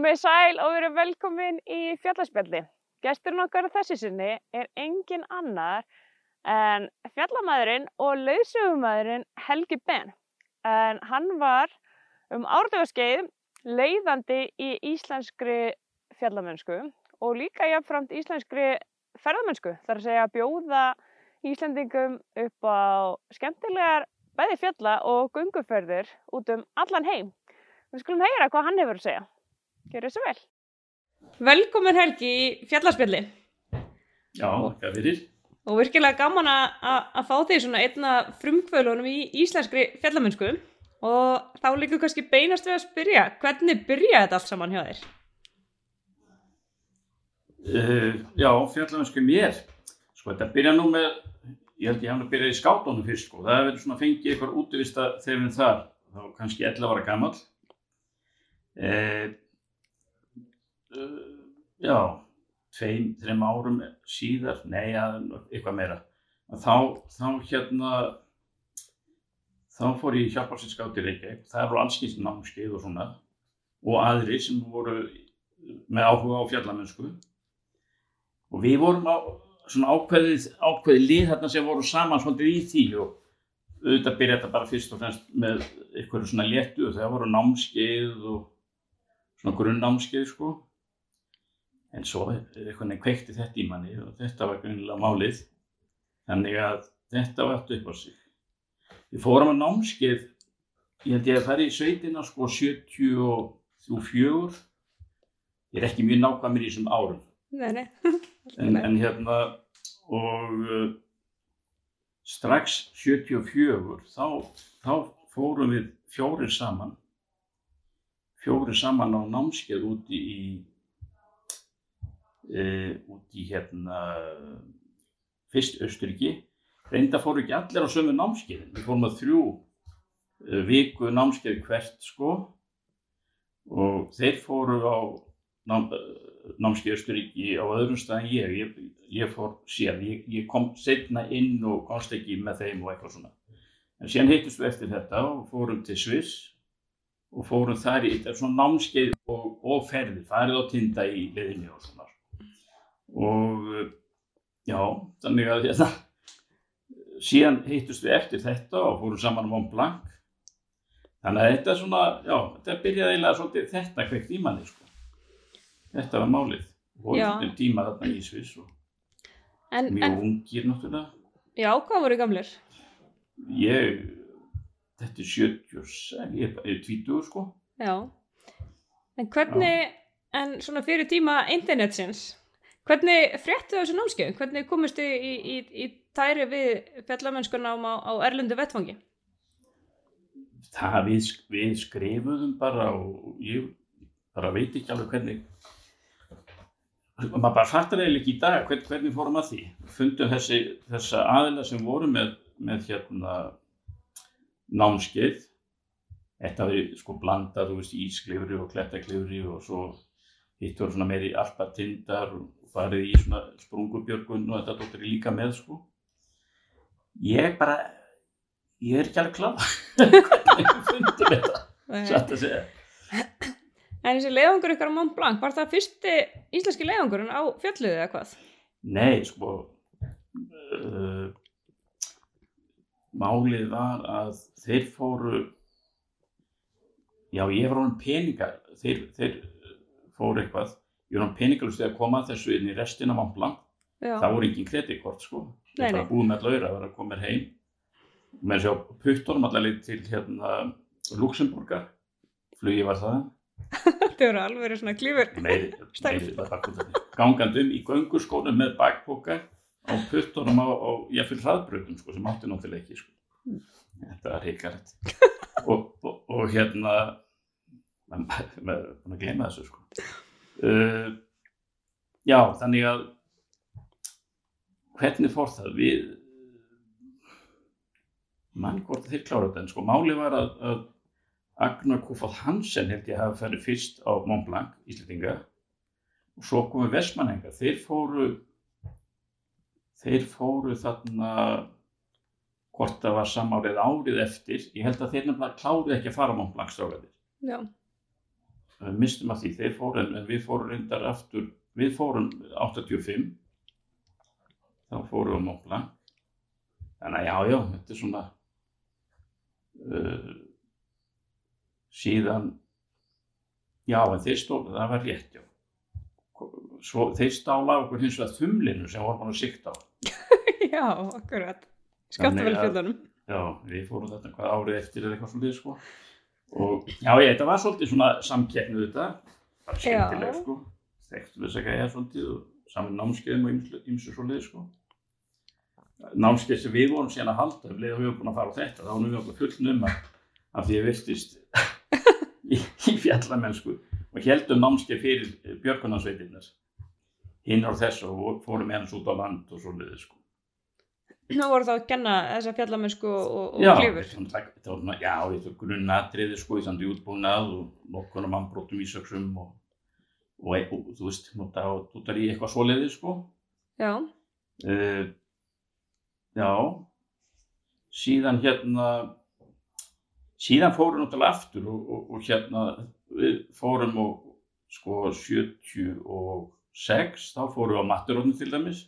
Komið sæl og verið velkomin í fjallaspjalli. Gesturinn okkar þessi sinni er engin annar en fjallamæðurinn og leiðsögumæðurinn Helgi Ben. En hann var um áratugaskeið leiðandi í íslenskri fjallamönsku og líka jáfnframt íslenskri ferðamönsku. Það er að segja að bjóða Íslendingum upp á skemmtilegar bæði fjalla og gunguferðir út um allan heim. Við skulum heyra hvað hann hefur að segja. Gjör þessu vel. Velkomin Helgi í fjallarspjalli Já, hvað fyrir? og virkilega gaman að, að, að fá því svona einna frumkvölunum í íslenskri fjallamönsku og þá líka kannski beinast við að spyrja hvernig byrjaði þetta allt saman hjá þér? Uh, já, fjallamennsku mér. Sko, þetta byrja nú með, ég held ég hann að byrja í skátunum fyrst, sko. Það hefur verið svona fengið eitthvað útvista þegar við þar, þá kannski 11 ára gammal. Uh, uh, já, tveim, þreim árum síðar, nei, að, eitthvað meira. Þá, þá hérna, þá fór ég í hjálparsinskáti Reykjavík. Það voru allskins námskeið og svona og aðri sem voru með áhuga á fjallamennsku og við vorum á svona ákveðið, ákveðið lið þarna sem voru saman svolítið í því og auðvitað byrja þetta bara fyrst og fremst með eitthvað svona léttu og það voru námskeið og svona grunnnámskeið sko en svo er eitthvað nefn kveikti þetta í manni og þetta var greinilega málið. Þannig að þetta var eftir upp á sig. Við fórum að námskeið ég held ég að fara í sveitina sko 74 ég er ekki mjög nákvæmur í þessum árum. Nei, nei. en, en hérna og uh, strax 74 þá, þá fórum við fjórir saman. Fjórir saman á námskeið úti í uh, úti í hérna fyrst Östuríki reynda fóru ekki allir á sömu námskeiðin við fórum að þrjú uh, viku námskeið hvert sko og þeir fóru á nám, námskeið Östuríki á öðrum stað en ég. ég, ég fór síðan, ég, ég kom setna inn og komst ekki með þeim og eitthvað svona. En síðan hittust við eftir þetta og fórum til Sviss og fórum þar í þetta er svona námskeið og, og ferði, farið á tinda í leðinni og svona. Og já, þannig að þetta, síðan hittust við eftir þetta og fórum saman á Mont Blanc. Þannig að þetta er svona, já, þetta byrjaði eiginlega svolítið þetta kveikt í manni, sko. Þetta var málið. Og Já. um tíma þarna í og En, mjög en, ungir náttúrulega. já, hvað voru gamlir? Ég, þetta er 76, ég er bara- ég er 20 sko. Já. En hvernig, en svona fyrir tíma internetsins, hvernig fréttu þessu námskeið? Hvernig komist þið í, í, í tæri við fjallamönskunám á, á erlendu vettfangi? Það við, við skrifuðum bara og ég bara veit ekki alveg hvernig, maður bara fattar eiginlega ekki í dag hvern, hvernig fórum að því. Fundum þessi, þessa aðila sem voru með, með hérna námskeið, þetta verið sko blandað, þú veist, ísklifri og klettaklifri og svo hitt voru svona meiri alpatindar og farið í svona sprungubjörgun og þetta dóttir ég líka með sko. Ég bara, ég er ekki alveg kláð hvernig við fundum þetta, satt að segja. En þessi leiðangur ykkar á Mont Blanc, var það fyrsti íslenski leiðangurinn á fjallið eða hvað? Nei, sko, uh, málið var að þeir fóru, já ég var honum peningar, þeir, þeir fóru eitthvað, ég var honum peningalust að koma að þessu inn í restina Já. það voru engin kreditkort sko, ég bara nei. búið með allavega að vera að koma heim, með sjá puttunum allavega til hérna Luxemburgar, flugi var það, Þetta voru alveg verið svona klífur. meiri, Stærð. meiri bakúðarnir. gangandi um í göngurskónum með bakpoka á puttunum á, á ég fyrir hraðbröðum sko, sem átti náttúrulega ekki sko. þetta var heikarett og, og, og hérna maður er búinn að gleyma þessu sko. Uh, já, þannig að hvernig fór það? Við mann hvort þeir klára þetta en sko máli var að, að Agnar Kofod Hansen held ég hafa ferið fyrst á Mont Blanc, Íslandinga og svo komu Vestmannenga þeir fóru þeir fóru þarna hvort það var samárið árið eftir. Ég held að þeir nefnilega kláruðu ekki að fara á Mont Blanc við mistum að því, þeir fóru en, við fórum reyndar aftur, við fórum 85 þá fórum við á Blanc þannig að já, já, þetta er svona uh, síðan já, en þeir stóðu, það var rétt, já svo þeir stála okkur hins vegar þumlinu sem voru búin að sikta á Já, akkurat. Skatta vel Þannig að- fjöldunum. Já, við fórum þetta hvað árið eftir eða eitthvað svolítið sko. Og já, ég, þetta var svolítið svona samkeppnið þetta, bara skemmtileg sko. Þekktu þess að gæja svolítið og saman námskeiðum og ýmsu svolítið sko. Námskeið sem við vorum síðan að halda, við vorum búin að fara á þetta, þá erum við okkur fullnum að af því ég virtist í, í fjallamennsku og heldum námskeið fyrir björgunarsveitirnar. Hinn á þessu og fórum hans út á land og svolítið sko. Nú voru þá að kenna þessa fjallamennsku og, og Já, klifur. var- var svona- já, þetta var grunnatriði sko í samt útbúnað og nokkunar mannbrotum ísöksum og, og, og, og þú veist, nota og tútar í eitthvað svoleiði sko. Já, Uh, já, síðan hérna, síðan fórum náttúrulega aftur og, og, og hérna, við fórum og sko 76, þá fórum við á Matturónu til dæmis.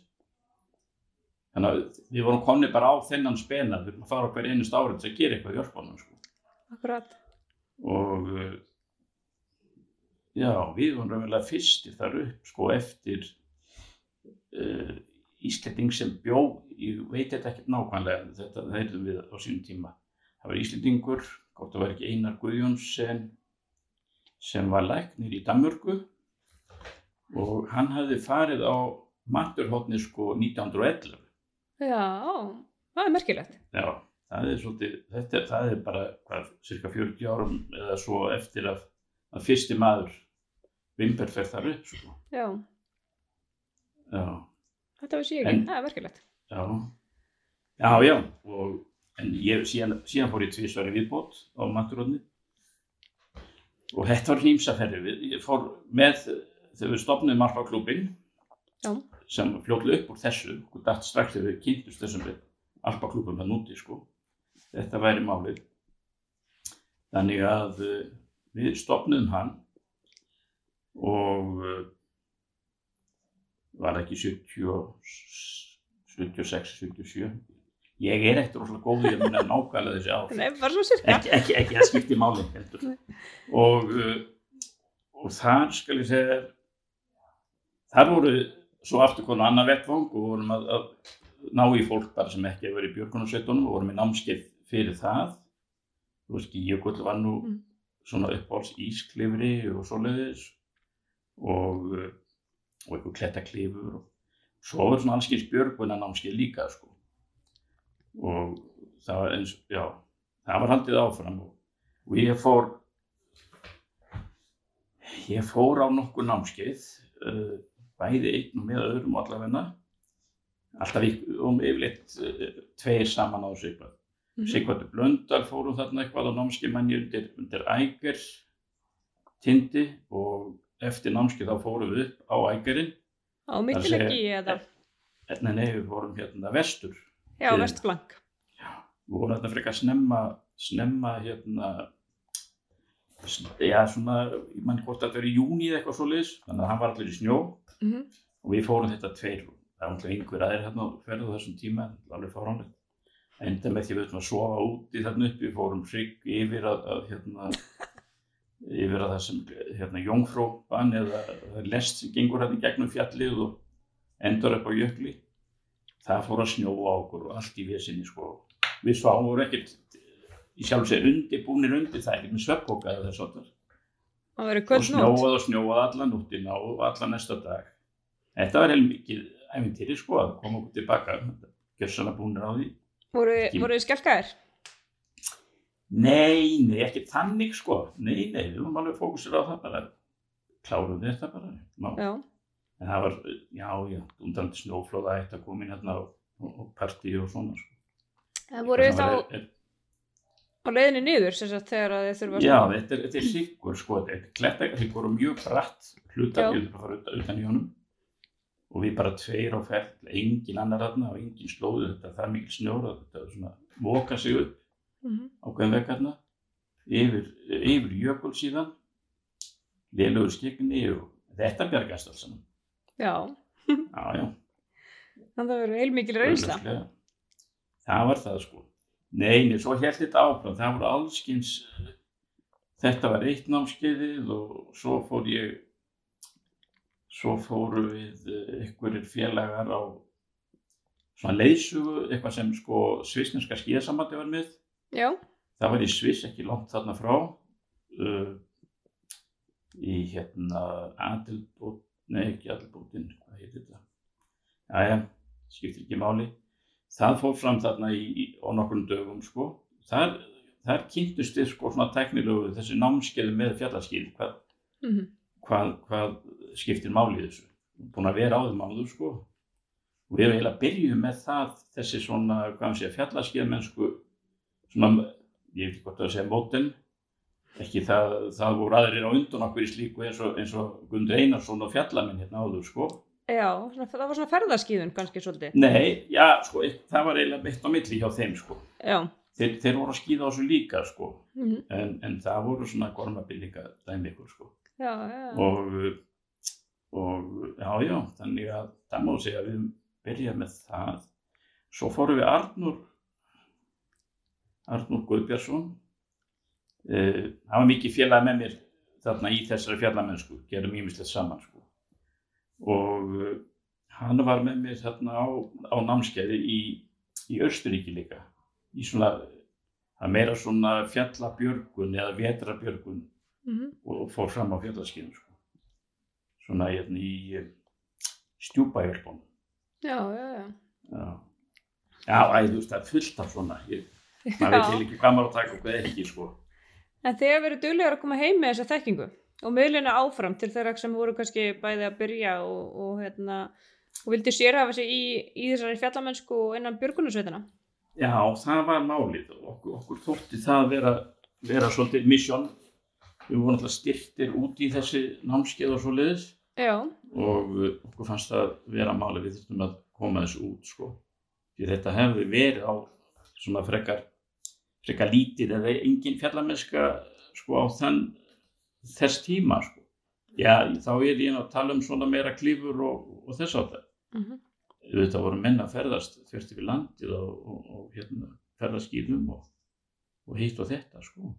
Þannig að við vorum komni bara á þennan spena, við erum að fara hver einust árið til að gera eitthvað í Jörgbánum sko. akkurat. Og uh, já, við vorum raunverulega fyrstir þar upp sko eftir uh, Íslending sem bjó, ég veit þetta ekkert nákvæmlega, þetta heyrðum við á sínum tíma. Það var Íslendingur, hvort það var ekki Einar Guðjónsson sem var læknir í Danmörku og hann hafði farið á maturhóttni sko 1911. Já, það er merkilegt. Já, það er svolítið, þetta, er- það er bara hvað, cirka 40 árum eða svo eftir að, að fyrsti maður Vimper fer þar upp sko. Já, Já, þetta vissi ég ekki. Það er merkilegt. já, já, já, og en ég, síðan, síðan fór ég tvísvar í viðbót á Maturóðni og þetta var hnýmsaferði við, ég fór með þegar við stopnum Alpa-klúbin Já. Sem fljótlega upp úr þessu og dætt strax þegar við kynntust þessum við Alpa-klúbum það núti sko. Þetta væri málið. Þannig að uh, við stopnum hann og uh, var ekki 70, 76, 77 ég er ekkert rosalega góð í að muna nákvæmlega þessi ár. Ekki, ekki, ekki að skipti máli heldur. Og, uh, og þar skal ég segja þar voru svo aftur konu annar vettvang og vorum að, að ná í fólk bara sem ekki hefur verið í björgunarsveitunum og vorum í námskeið fyrir það þú veist ekki, Jökull var nú Mm. svona uppáhalds ísklifri og svoleiðis og og eitthvað klettaklifur og svo er svona allskins björguna námskeið líka sko og það var eins, já það var haldið áfram og, og ég fór ég fór á nokkur námskeið uh, bæði einn og með öðrum allavegna alltaf um yfirleitt uh, tveir saman á þessu eitthvað Mhm. Sigvartur Blöndal fórum þarna eitthvað á námskeimanni undir, undir Æger tindi og eftir námskeið þá fórum við upp á Ægerinn Á mittileggi eða, Nei, nei, við fórum hérna vestur. já, vestflank. Við vorum hérna frekar snemma, snemma hérna, já svona, ég mann hvort þetta er í júni eða eitthvað svo liðs, þannig að hann var allir í snjó Mm og við fórum þetta tveir, það var alltaf einhver aðeir hérna ferðu á þessum tíma, alveg fáránlegt. Enda með því að við ætlum að sofa úti þarna uppi, við fórum hrygg yfir að, að hérna, yfir að það sem hérna jóngfróban eða lest sem gengur hérna gegnum fjallið og endur upp á jökli. Það fór að snjóa á okkur og allt í vesinni sko. Við sváum voru ekkert í sjálf sér undirbúnir undir það, ekkert með sveppbóka eða þess að Það verður og snjóað og snjóað allan nóttina og allan næsta dag. Þetta var heil mikið æfintýri sko að koma okkur tilbaka, gjössalega búinir á því. Voru, Ekki- voru þið skelkaðir? Nei, nei, ekki þannig sko, nei, nei, við varum alveg fókusir á það bara, klárum þetta bara. En það var, já, já, undan snjóflóða eitt að koma inn hérna og, og, partí og svona sko. Það voru þið þá á leiðinni niður, sem sagt, þegar að þið þurfa að Já, þetta er, þetta er siggur sko, þetta er klettakasíkur og mjög bratt hluta, Já. við erum að fara utan, utan í honum og við bara tveir á ferð, engin annar þarna og engin slóðu, þetta er það mikil snjór að þetta er svona móka sig upp Mhm. ákveðin veg hérna yfir, yfir jökul síðan lélugur skegni og þetta bjargast alls saman. Já, Já, já. þannig að það verður heilmikil reynsla. Það var það sko. Nei, nei, svo held þetta áfram. Það voru allskins, þetta var eitt námskeiðið og svo fór ég, svo fóru við ykkurir félagar á svona leiðsugu, eitthvað sem sko svisneska skíðasamandi var með. Já, Það var í Sviss, ekki langt þarna frá, uh, í hérna Adelbót, nei ekki Adelbótin, hvað heitir þetta? Jæja, skiptir ekki máli. Það fór fram þarna í, í, á nokkrum dögum sko. Þar, þar kynntust þið sko svona teknilegu þessi námskeiði með fjallaskýð, hvað, mm hvað, hvað skiptir máli í þessu. Búin að vera á þeim áður sko. Og við erum eiginlega byrjuð með það, þessi svona, hvað hann segja, fjallaskýð mennsku, svona, ég veit ekki hvort að segja móten, ekki það, það voru aðrir á undan okkur í slíku eins og, eins og Gundur Einarsson og fjallamenn hérna áður sko. Já, það var svona ferðaskíðun kannski svolítið. Nei, já, sko, það var eiginlega beitt á milli hjá þeim sko. Já, Þeir, þeir voru að skýða á þessu líka sko, mm en, en það voru svona gormabillíka dæmi ykkur sko. já, já. Og, og já, já, þannig að það má segja að við byrja með það. Svo fórum við Arnur, Arnur Guðbjörnsson. Uh, hann var mikið mér þarna í þessari fjallamennsku, gerum ímislegt saman sko. Og uh, hann var með mér þarna á, á námskeiði í, í Östuríki líka. Í svona, það meira svona fjallabjörgun eða vetrabjörgun Mm og fór fram á fjallaskinu sko. svona hérna í eh, stjúpahjálpun já, já, já. já, já æ, þú veist það er fullt af svona ég, maður veit ekki hvað maður að taka og hvað ekki sko. En þið hefur verið duglegar að koma heim með þessa þekkingu og miðlina áfram til þeirra sem voru kannski bæði að byrja og, og, hérna, og vildi sérhafa sig í, í þessari fjallamennsku innan björgunarsveitina. já, það var málið og okkur, okkur þótti það vera, vera svolítið misjón við vorum alltaf styrtir út í þessi námskeið og svo leiðis Já, og okkur fannst það vera máli við þurftum að koma þessu út sko. þetta hefði verið á svona frekar frekar lítið eða engin fjallamennska sko á þann þess tíma sko. já þá er ég að tala um svona meira klífur og, og þess að það mm auðvitað voru menn að ferðast þvert yfir landið og, og, og hérna, ferðast skýðum og, og hitt og þetta sko.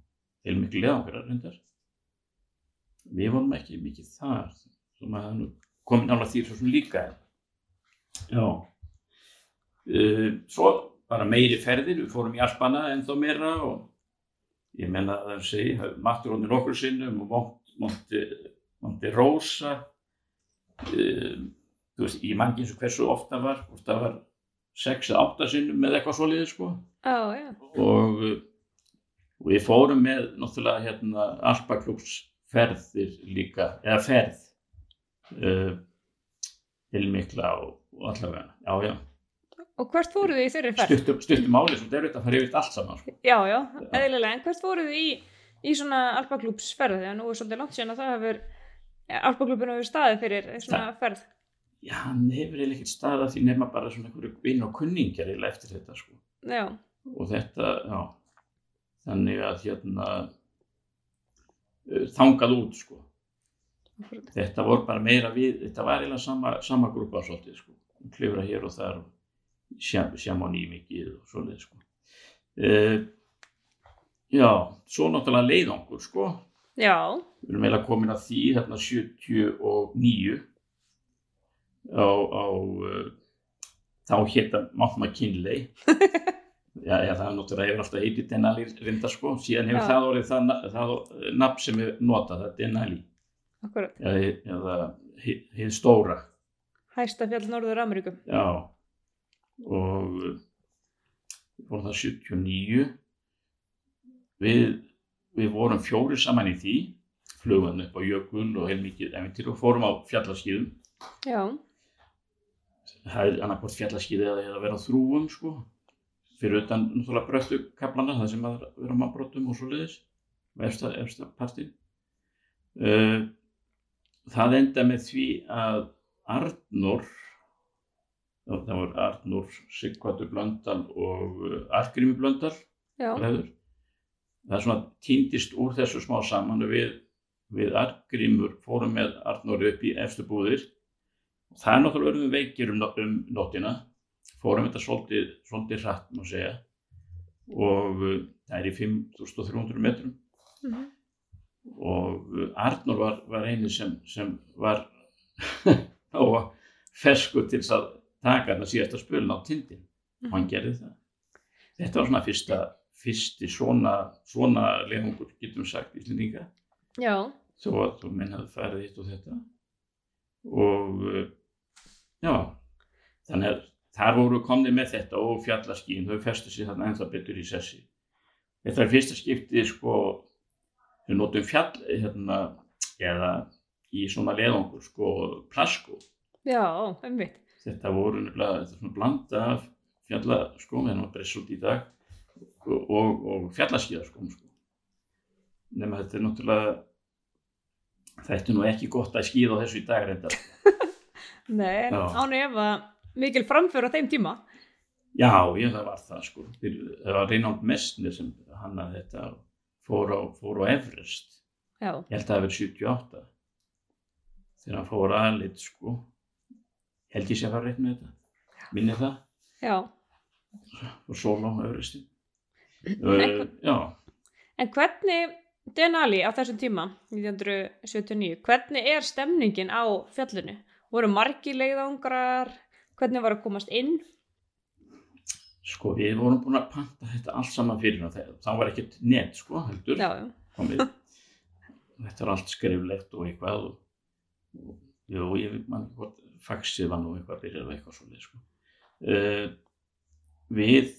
til miklu leðangar reyndar. Við vorum ekki mikið þar sem að nú komið nála því svo sem líka. Já. Uh, svo bara meiri ferðir við fórum í Alpana ennþá meira og ég menna að það segi mattur honir okkur sinnum og Monte, Monte Rosa uh, þú veist, ég man ekki eins og hversu ofta var, það var sex eða átta sinnum með eitthvað svoleiði sko. Já, já. og, og við fórum með náttúrulega hérna Alpaklúks ferðir líka, eða ferð uh, til mikla og, og allavega, já já Og hvert fóruð þið í þeirri ferð? stuttum, stuttum máli sem þeir eru að fara yfir allt saman sko. Já, já, eðlilega. En hvert fóruð þið í, í svona alpaklúpsferð? Þegar nú er svolítið langt síðan að það hefur, alpaklúpinu hefur staðið fyrir svona ferð. já, hann hefur eiginlega ekkert staða því nema bara svona einhverju vinn og kunningjar eiginlega eftir þetta sko Já, og þetta, já þannig að hérna þangað út sko þetta voru bara meira við, þetta var eiginlega sama, sama grúpa svolítið sko, klifra hér og þar og sjamoní mikið og svoleið sko. Uh, já, svo náttúrulega leiðangur sko, Já, við erum eiginlega komin að því þarna 79 á, á uh, þá hétta Mount McKinley já, já, það er náttúrulega hefur alltaf heitið Denali reynda sko, síðan hefur Já. það orðið það, það nafn sem er notað, það er Denali. Eða, hið stóra. Hæsta fjall Norður Ameríku. Já, og við vorum það 79, við, við vorum fjóri saman í því, flugum upp á jökul og heilmikið eventyr og fórum á fjallaskýðum, Já, það er annarkvort fjallaskýði eða eða vera þrúum sko, fyrir utan náttúrulega bröttu kaplana, það sem að vera á brotum og svo leiðis, efsta, efsta partinn. Uh, það enda með því að Arnór, það var Arnór Sigvartur Blöndal og uh, Argrími Blöndal. Það svona týndist úr þessu smá saman við við Argrímur fórum með Arnóri upp í efstu búðir. Og það er náttúrulega örðum veikir um, um nóttina. Fórum þetta svolítið, svolítið hratt má segja. Og uh, það er í 5300 metrum. Mhm. og uh, Arnór var, var eini sem, sem var á fersku til þess að taka þetta síðasta spölun á tindin og hann gerði það. Þetta var svona fyrsta fyrsti svona, svona leiðungur getum sagt íslendinga. Já, þó að þú menn hafði farið hitt og þetta. Og uh, já. Þannig að þar voru komnið með þetta og fjallaskín þau festu sér þarna ennþá betur í sessi. Þetta er fyrsta skipti sko við notum fjall hérna eða í svona leðungur sko plasko. Já, einmitt. Þetta voru nefnilega þetta er svona blanda af fjallaskóm þannig að breysa út í dag og, og, og fjallaskíðaskóm sko. nema þetta er náttúrulega þetta er nú ekki gott að skíða á þessu í dag reyndar Nei, en Já. án efa mikil framför á þeim tíma. já, ég það var það sko það var Reinald Messner sem hannaði þetta og fór á, fór á Everest Já, ég held að það verið 78 þegar hann fór aðlit sko held ég sé að fara rétt með þetta minni það já. og sóla á Everestin uh, já En hvernig, Denali á þessum tíma, 1979, hvernig er stemningin á fjallinu? Voru margi leiðangrar? Hvernig var að komast inn? Sko við vorum búin að panta þetta allt saman fyrir og það, það var ekkert net sko heldur Já, komið. Þetta er allt skriflegt og eitthvað og, og jú, ég veit mann ekki hvort faxið var nú eitthvað að byrja eða eitthvað svolítið sko. Uh, við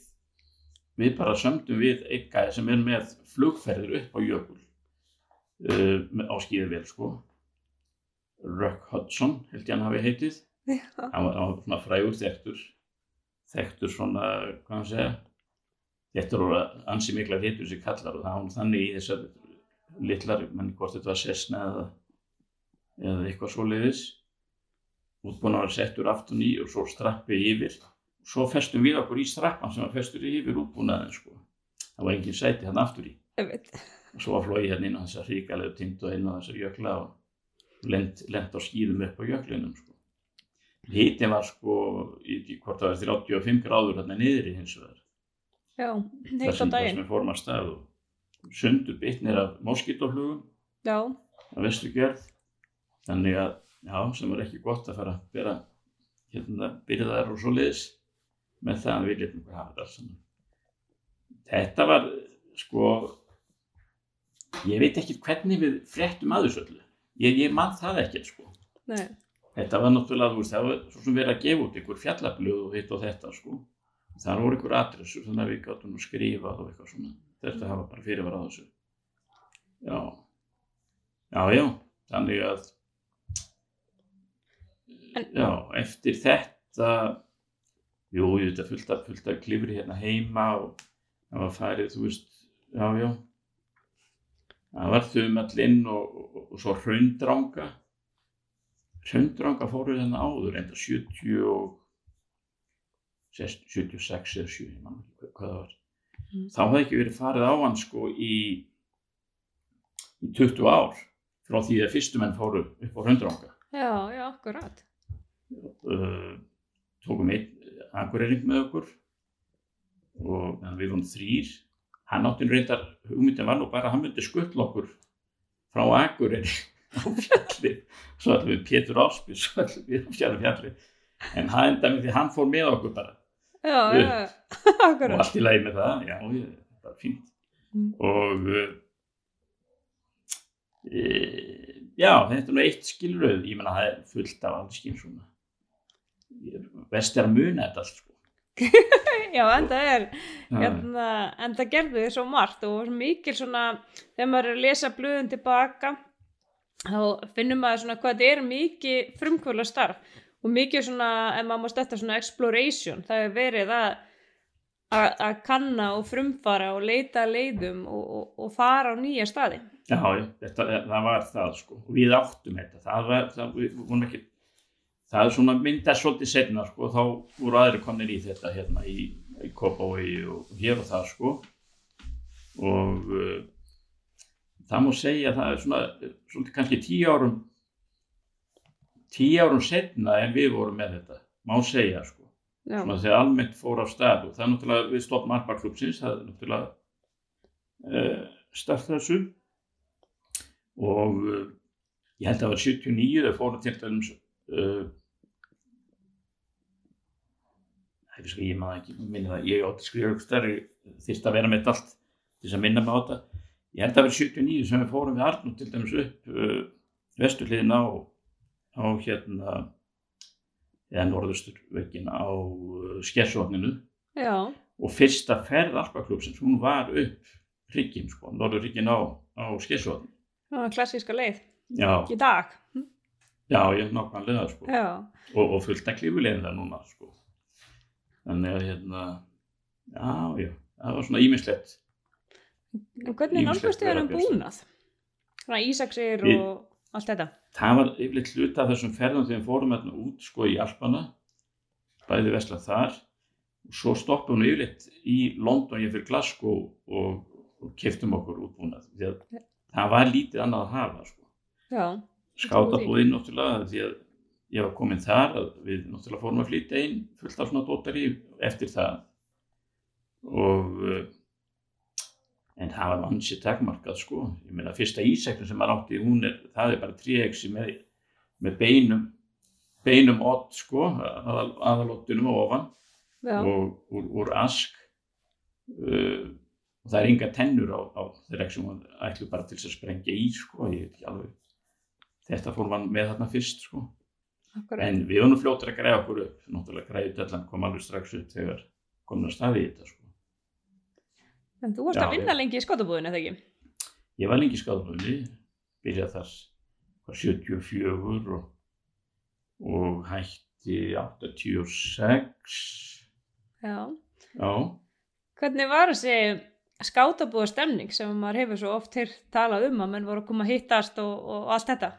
við bara sömdum við gæði sem er með flugferðir upp á jökul uh, á skíðuvél sko. Ruck Hudson held ég hann hafi heitið. Hann var, var svona frægur þekktur þekktur svona, hvað hann segja þetta eru ansi mikla hitur sem kallar og það var þannig í þessar litlar, mann hvort þetta var sesna eða, eða eitthvað svoleiðis. útbúin að vera settur aftur ný og svo strappi yfir. Og svo festum við okkur í strappan sem var festur yfir útbúnaðin sko. það var engin sæti hann aftur í. Og svo var flóið hérna inn á þessa hríkalegu tind og inn á þessa jökla og lent, lent á skýðum upp á jöklinum sko. hitin var sko ekki hvort það var 35 gráður hérna niður í hins vegar. Á sem, að stað og sundur bitnir af moskítoflugum Já, af vestugjörð þannig að, já, sem var ekki gott að fara að bera hérna byrjaðar og svoleiðis með það að við letum hvað hafa þetta alls saman. Þetta var sko ég veit ekki hvernig við fréttum að þessu öllu. Ég, ég man það ekkert sko. Nei. þetta var náttúrulega, þú veist, það var svo sem verið að gefa út einhver fjallablöð og hitt og þetta sko. Þar voru einhver adressur þannig að við gáttum nú skrifað og eitthvað svona. Þetta hafa bara fyrirvar á þessu. Já. Já, já, þannig að En- já, eftir þetta jú, ég veit að fullt af, fullt af klifri hérna heima og það var farið, þú veist já, já það var þumall inn og, og, og svo hraundranga hraundranga fóru þarna áður enda 70 og 76 eða 7 ég man ekki hvað það var Mm. þá hafði ekki verið farið á hann sko í í 20 ár frá því að fyrstu menn fóru upp á hraundranga Já, já, akkurat. Tókum einn akureyring með okkur og við vorum þrýr hann átti nú reyndar hugmyndin var nú bara að hann myndi skuttla okkur frá akureyri á fjalli svo ætlum við Pétur Áspís svo ætlum við á fjalla fjalli en hann enda með því hann fór með okkur bara Já, Upp. já, og allt í lagi með það. Já, ég, bara fínt. Mm. og e, já, þetta er nú eitt skilröð. Ég menna það er fullt af alls skinn svona Ég- best er að muna þetta sko. Já, en það er, hérna, en það gerði þið svo margt og svo mikil svona, þegar maður er að lesa blöðun tilbaka, þá finnum maður svona hvað þetta er mikið frumkvöla starf og mikið svona, ef maður má stetta svona exploration, það er verið að að kanna og frumfara og leita leiðum og, og, og fara á nýja staði. já, þetta, það var það sko. við áttum þetta það var, það, við vorum ekki það er svona myndað svolítið setna sko. þá voru aðri komnir í þetta hérna í, í Kópavogi og hér og það sko. Og uh, það má segja að það er svona, svona kannski tíu árum tíu árum setna en við vorum með þetta, má segja sko. Já, svona þegar almennt fór á stað og það er náttúrulega við stofn Arpa-klubsins, það er náttúrulega uh, start þessu. Og uh, ég held að það var 79 þegar fórum til dæmis uh, er sko ég maður ekki minna það, ég átti stærri þyrst að vera með allt til þess að minna mig á þetta. Ég held að var 79 sem við fórum við Arnúr til dæmis upp uh, vesturliðin á, á hérna eða norðusturveikin á uh, skersvotninu já, og fyrsta ferð Alpaklúpsins, hún var upp hrygginn, sko, norðurhrygginn á, á var klassíska leið. Já, í dag. já, ég nákvæmlega, sko, Já, og, og fullt að klífulegin það núna, sko. Þannig að, hérna, já, já, það var svona ímislegt. en hvernig nálgast vera um búnað? Svona Ísaksir og allt þetta. Það var yfirleitt hluta af þessum ferðum þegar fórum hérna út, sko, í Alpana, bæði vesla þar, og svo stoppum við yfirleitt í London, ég fyrir Glasgow og, og keftum okkur útbúnað, því að það var lítið annað að hafa, sko. Já, skátabúðin náttúrulega því að ég var komin þar að við náttúrulega fórum að flytja inn fullt af svona dótari eftir það. Og uh, en það var ansi takmarkað sko. Ég meina fyrsta ísæknu sem maður átti hún er, það er bara tríeksi með, með beinum beinum ott sko aðal, aðalottunum og ofan já, og úr, úr ask. Uh, og það er enga tennur á, á þeirra sem hún ætlu bara til að sprengja í sko, ég veit ekki alveg. Þetta fór mann með þarna fyrst sko akkurat. en við varum fljóttir að græða okkur upp náttúrulega græðið allan kom alveg strax upp þegar komin að staði í þetta sko En þú varst Já, að vinna já. lengi í skotabúðinu, eða ekki? ég var lengi skáðbúðinni byrjað þar var 74 og, og hætti 86 Já. já Hvernig var þessi skátabúða stemning sem maður hefur svo oft heyrt talað um að menn voru að koma að hittast og, og allt þetta?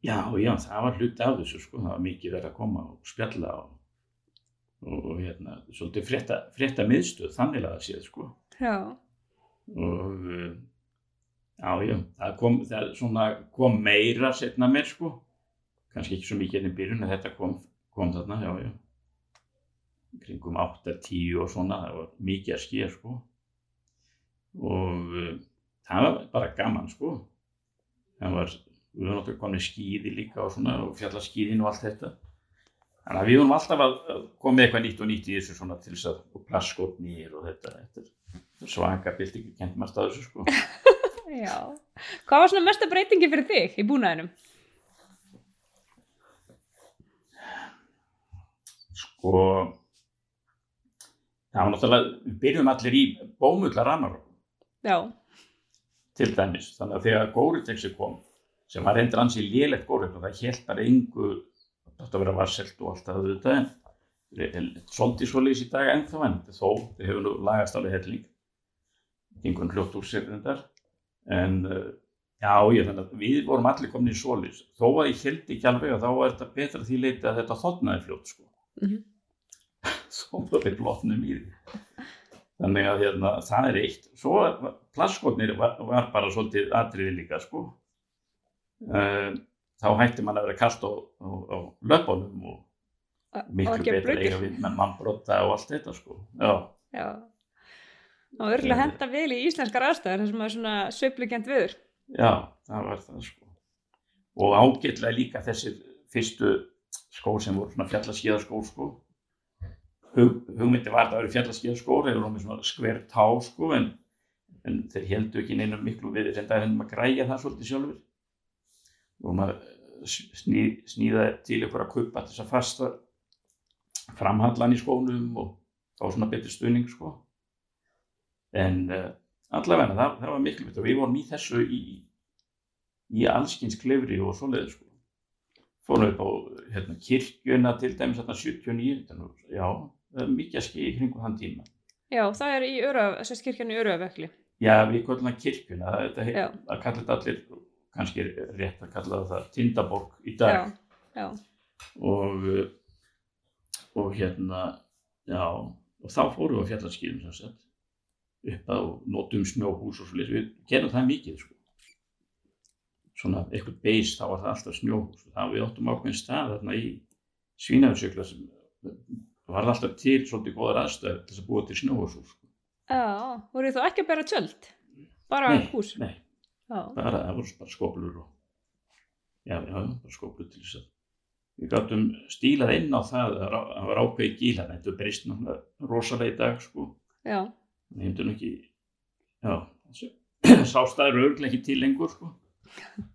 Já, já, það var hluti af þessu sko, það var mikið verið að koma og spjalla og, og, hérna, svolítið frétta, frétta miðstöð, þannig að það séð sko. Já. og uh, já, já, það kom, það svona kom meira setna mér sko, kannski ekki svo mikið enn í byrjun en þetta kom, kom þarna, já, já, kringum 8-10 og svona, það var mikið að skýja sko. Og uh, það var bara gaman sko, það var við höfum náttúrulega komið skýði líka og svona og fjallaskýðin og allt þetta þannig að við höfum alltaf að að koma með eitthvað nýtt og nýtt í þessu svona til þess að og plaskotnýr og þetta, þetta svaka byltingu kent maður stað þessu sko Já. Hvað var svona mesta breytingi fyrir þig í búnaðinum? sko það var náttúrulega við byrjum allir í bómulla ramar Já. til dæmis þannig að þegar Góritexi kom sem var reyndir ansi lélegt og það hélt bara engu það átti að vera varselt og allt það auðvitað en svolítið svoleiðis í dag ennþá en þó, þau hefur nú lagast alveg helling. Einhvern hljótt úr sér reyndar en uh, já, ég þannig að við vorum allir komin í svoleiðis. Þó að ég held ekki alveg að þá var þetta betra því leiti að þetta þotnaði fljótt sko. Mhm. svo var við blotnum í því. Þannig að hérna, það er eitt. Svo plastskotnir var, var bara svolítið atriði líka sko uh, þá hætti mann að vera kast á, á, á löpunum og miklu betra eiga við með mannbrotta og allt þetta sko. Já, Já. Og örgulega henda vel í íslenskar aðstæður þar sem er svona sveiflugjönd viður. já, það var það sko. Og ágætlega líka þessir fyrstu skór sem voru svona fjallaskíðaskór sko. Hug, hugmyndi var að það eru fjallaskíðaskór þeir voru með svona skver tá sko en, en þeir heldu ekki neina miklu við reynda að hendum að græja það svolítið sjálfur og maður sný, sníða til ykkur að kupa þess að fasta framhallan í skónum og fá svona betur stuðning sko en uh, allavega það, það var miklu betur og við vorum í þessu í, í allskins klefri og svoleiði sko fórum upp á hérna, kirkjuna til dæmis þarna 79 þannig, að, já, það er mikið að skilja í kringum þann tíma Já, það er í Öröf, þessast kirkjan í Öröfvekli. já, við kallum það kirkjuna það, þetta, Já. heit- að kalla þetta allir kannski rétt að kalla það Tindaborg í dag Já, já. og og hérna já, og þá fórum við á fjallarskýðum sem sagt upp að og notum snjóhús og svolítið, við gerum það mikið sko. Svona eitthvað beis, þá var það alltaf snjóhús. Það við áttum ákveðin stað þarna í Svínaðursjökla sem var alltaf til svolítið góðar aðstöð til þess að búa til snjóhús. Sko. Já, voru þá ekki að bera tjöld? Bara Nei, hús? Nei, Já, bara, það voru bara skóplur og já, já, bara skóplur til þess að við gáttum stílað inn á það að það var ákveði gíla, þetta breyst náttúrulega rosalega í dag sko, já, það hefndi nú ekki já, sástæður örglega ekki til lengur sko.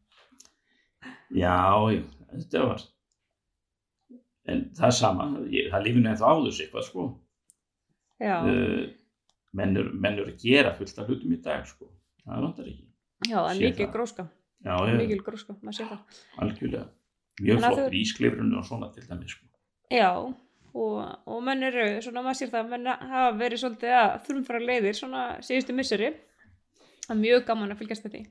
Já, já, þetta var en það er sama ég, það lifinu ennþá á þessu eitthvað sko. Já, uh, menn eru menn eru að gera fullt af hlutum í dag sko, það vantar ekki já, það er sé það. gróska, mikil gróska, maður sé það. algjörlega mjög Þannig að flott í ísklifrunni og svona til dæmis sko. Já, og, og menn eru, svona maður sér það, menn hafa verið svolítið að þrumfara leiðir svona síðustu misseri. Það er mjög gaman að fylgjast með því.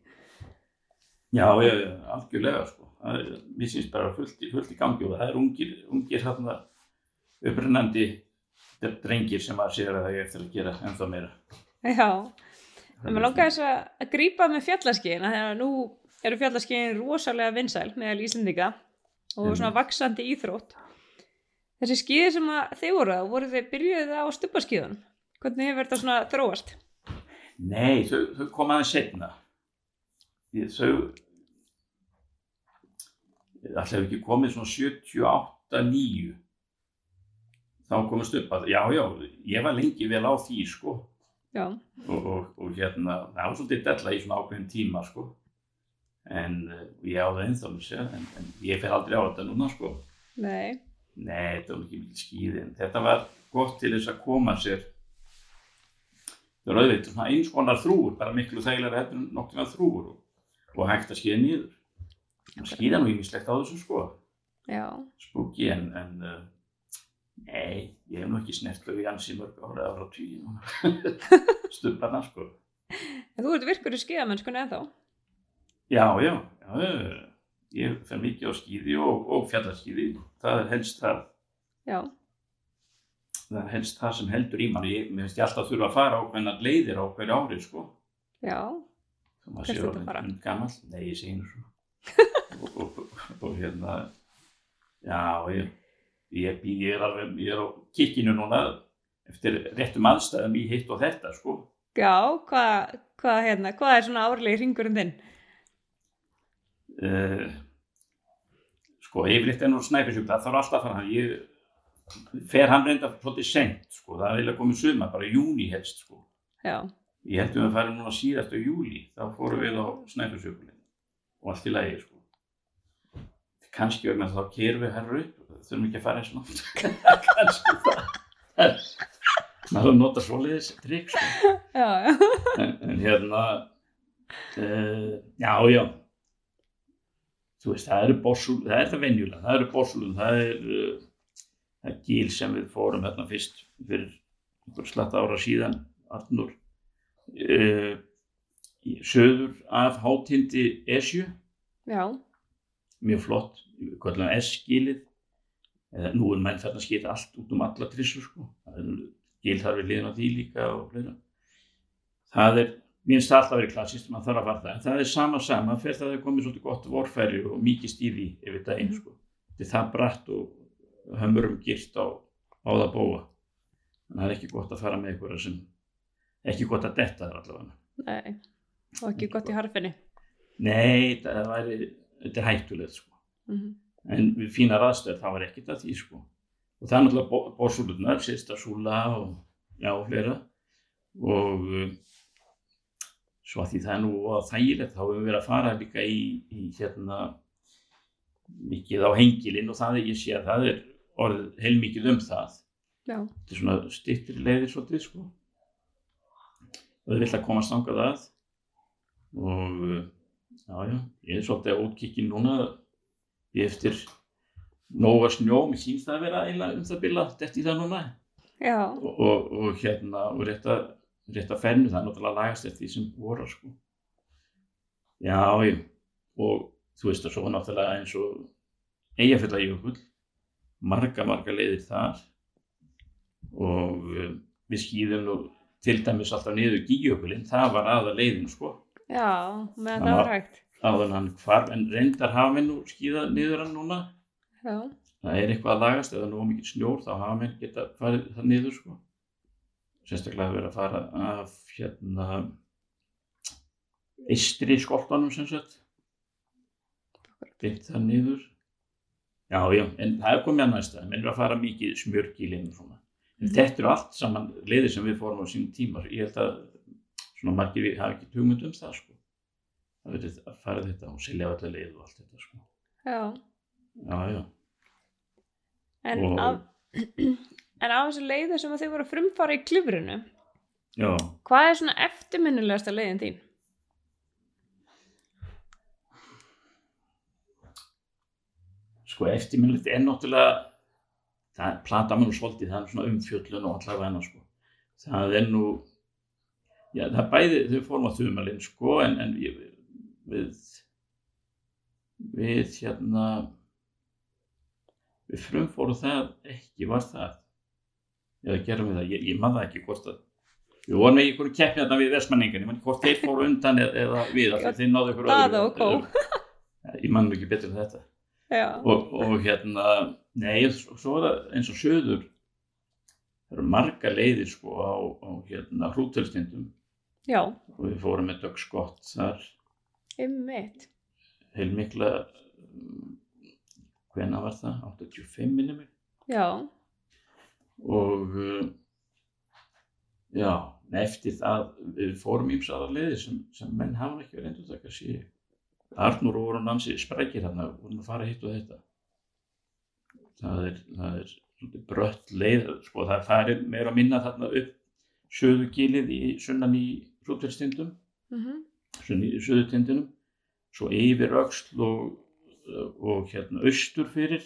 já, já, algjörlega sko. það er, mér syns bara fullt í, fullt í gangi og það er ungir, ungir þarna upprennandi drengir sem að sér að það er eftir að gera ennþá meira Já, en maður langar þess að, grípa með fjallaskíðina þegar nú eru fjallaskíðin rosalega vinsæl meðal Íslendinga og Mhm. svona vaksandi íþrótt. Þessi skíði sem þið voru voru þið byrjuðið á stubbaskíðunum? Hvernig hefur þetta svona þróast? Nei, þau, þau koma aðeins setna. Þau, alltaf ekki komið svona 78-9. Þá komast upp að, já, já, ég var lengi vel á því, sko. Og, og, og hérna, það var svolítið della í svona ákveðin tíma, sko. En uh, ég á það segja, en, en ég fer aldrei á þetta núna, sko. nei, Nei, þetta var ekki mikil skýði, en þetta var gott til þess að koma sér það var auðvitað svona eins konar þrúur, bara miklu þægilega en nokkuna þrúur og, og hægt að skýða nýður. Skýða nú ímislegt á þessu sko, spooky, en, en uh, nei, ég hef nú ekki snert þau í ansi mörg ára ára tíu núna, stubbarna sko. en þú ert virkur í skíðamennskunni ennþá? Já, já, já, já, ég fer mikið á skýði og, og fjallarskýði, það er helst það Já, það er helst það sem heldur í manni. Ég, mér finnst ég alltaf þurfa að fara á hvernig leiðir á hverju ári sko. Já, Hvert að orðinn fara? hund gamall, nei ég segi nú svo. Og, og, og, og hérna já ég ég, ég er alveg, ég er á kikkinu núna eftir réttum aðstæðum í hitt og þetta sko. Já, hvað, hvað, hérna, hvað er svona árlegi ringurinn þinn? uh, sko yfirleitt nú snæfisjúk það þarf alltaf að fara. Ég fer hann reynda svolítið sent sko, það er eiginlega komið suma, bara júni helst sko. Já, Ég held við að fara núna síðast á júli, þá fórum við á Snæfellsjökulinn og allt í lagi, sko. Kanski vegna þá kerum við herru upp, þurfum ekki að fara eins og nátt. Kanski það. Maður nota svoleiðis trikk, sko. En, en hérna, uh, já, já, þú veist, það eru bossul, það er það venjulega, það eru bossulun, það er, uh, það gíl sem við fórum hérna fyrst fyrir slatta ára síðan, Arnur, uh, í söður af hátindi Esju, já, mjög flott, við kallum S-gílið, eða nú er menn þarna skýta allt út um alla trissur, sko, það er gíl þar við liðin á því líka og fleira. Það er, mér finnst það alltaf verið klassist, maður þarf að það, en það er sama sama, fyrir það er komið svolítið gott vorfæri og mikið stíði yfir daginn, Mhm. sko. Þetta er það bratt og hömmurum girt á, á það bóa. Að það er ekki gott að fara með einhverja sem, ekki gott að detta þar allavega. nei, og ekki gott í harfinni. Nei, það væri, þetta er hættulegt, sko. Mm En við fínar aðstöð, það var ekkert að því, sko. Og það er náttúrulega borsúlunar, sérsta súla og, já, og fleira. Og uh, svo að því það er nú að þægilegt, þá hefur við verið að fara líka í, í hérna, mikið á hengilinn og það er ég sé að það er orðið heilmikið um það. Já, Þetta er svona styttri leiðir svolítið, sko. Og þau vill að komast þangað að. Og, uh, já, já, ég er svolítið útkikki núna eftir nóga snjó, mér sýnst það að vera eiginlega um það bila, þetta í það núna. Og, og, og hérna, og rétt að, rétt að fennu, það er náttúrulega lagast eftir því sem voru, sko. Já, já, og þú veist að svo náttúrulega eins og Eyjafjallajökull, marga, marga leiðir þar og uh, við skýðum nú til dæmis alltaf niður gíjökulinn, það var aða leiðin sko, Já, meðan Það það var- hægt. Áður en hann hvarf, en reyndar hafa menn nú skíða niður hann núna, Já, það er eitthvað að lagast, eða nú mikið snjór, þá hafa menn geta farið það niður sko, sérstaklega verið að fara af hérna eistri skoltanum sem sagt, beint það niður, já, já, en það er komið að næsta, menn er að fara mikið smjörgílinn svona, en Mhm. þetta eru allt saman leiðir sem við fórum á sínum tíma, ég held að svona margir við hafa ekki hugmynd um það sko, það verið að fara þetta og selja allir leið og allt þetta sko, já. já, já. En, Og- af, en af þessu leiðu sem að þið voru að frumfara í klifrinu, Já, hvað er svona eftirminnilegasta leiðin þín? sko eftirminnilegt er náttúrulega það plata mér nú svolítið, það er svona umfjöllun og allavega hennar sko það er nú já það er bæði, þau fórum á þumalinn sko en, en ég, við við hérna við frumfórum það ekki, var það? Eða gerum við það, ég, ég maður ekki hvort að við vorum ekki einhverju keppni þarna við vestmanningan, ég man ekki hvort þeir fóru undan eða, eða við, því þeir náðu ykkur kó. ég nú ekki betur en þetta. Og, og hérna nei, svo er það eins og söður það eru marga leiðir sko á, á hérna hrútelstindum já, og við fórum með Doug Scott þar ymmit. heilmikla hvena var það? 85 minnum mig. Já, og uh, já, eftir það við fórum ímsaðar leiðir sem, sem menn hafa ekki verið endur taka sér Arnur og voru nansi sprækir hérna vorum að fara hitt og þetta. Það er, það er brött leið sko það farir meira að minna þarna upp söðugilið í sunnan í hrútverstindum mm sunnan í söðutindinum svo yfir öxl og, og hérna austur fyrir.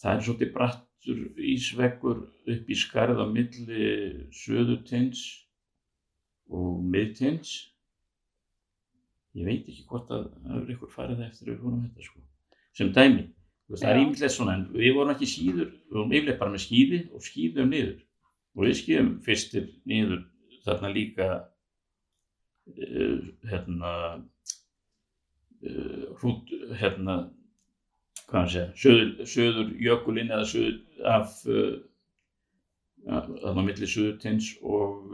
Það er svolítið brattur ísveggur upp í skarð á milli söðutins og miðtins ég veit ekki hvort að er ykkur farið eftir að við fórum þetta sko. sem dæmi, það er ímyndilegt svona en við vorum ekki síður, við vorum yfirleitt bara með skíði og skíðum niður. Og við skíðum fyrstir niður þarna líka hérna uh, hrút hérna hvað hann segja, söður, söður jökulinn eða söður af uh, þarna á milli söðurtins og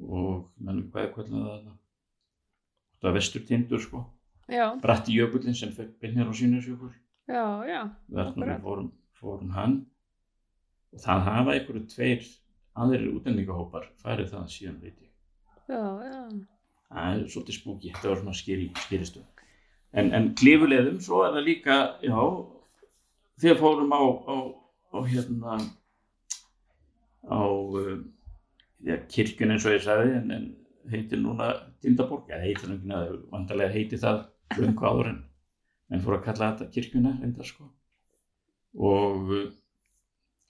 og mennum hvað er kvöldin það þarna? Það var vesturtindur sko. Já, bratti jökullin sem fyrir byrnir á sínusjökul já, já, þarna Akkurat. við fórum, fórum hann og það hafa einhverju tveir aðrir útlendingahópar farið það síðan veit ég það er svolítið spúki, þetta var svona skýri, skýristu en, en klifulegðum svo er það líka, já þegar fórum á, á, á hérna á uh, já, kirkjun eins og ég sagði en, en heitir núna Tindaborg, eða heitir hann ekki, vandarlega heitir það löngu áður en en fór að kalla þetta kirkjuna reyndar sko. Og uh,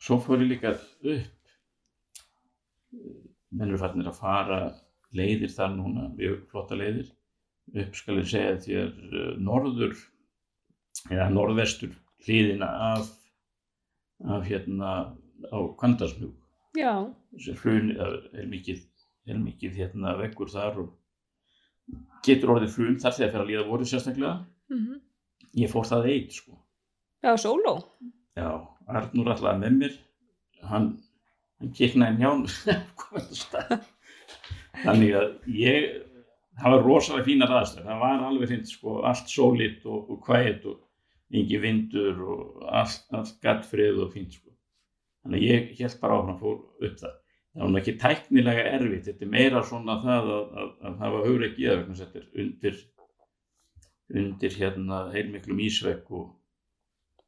svo fór ég líka upp menn eru farnir að fara leiðir þar núna, mjög flotta leiðir. Upp skal ég segja þér uh, norður eða norðvestur hlýðina af af hérna á Kvandarsnúk já, þessi hrun er er mikið, er mikið hérna veggur þar og getur orðið hrun þar þegar fyrir að líða voru sérstaklega. Mm ég fór það eitt sko. Já, sóló, já, Arnur allaði með mér. Hann, hann kiknaði nján komið á stað þannig að ég það var rosalega fínar aðstöð það var alveg hreint sko allt sólit og, og kvæt og engi vindur og allt, allt gattfrið og fínt sko. Þannig að ég held bara áfram fór upp það það var ekki tæknilega erfitt þetta er meira svona það að, að, að hafa hugur ekki það þess að þetta er undir undir hérna heilmiklum ísvegg og,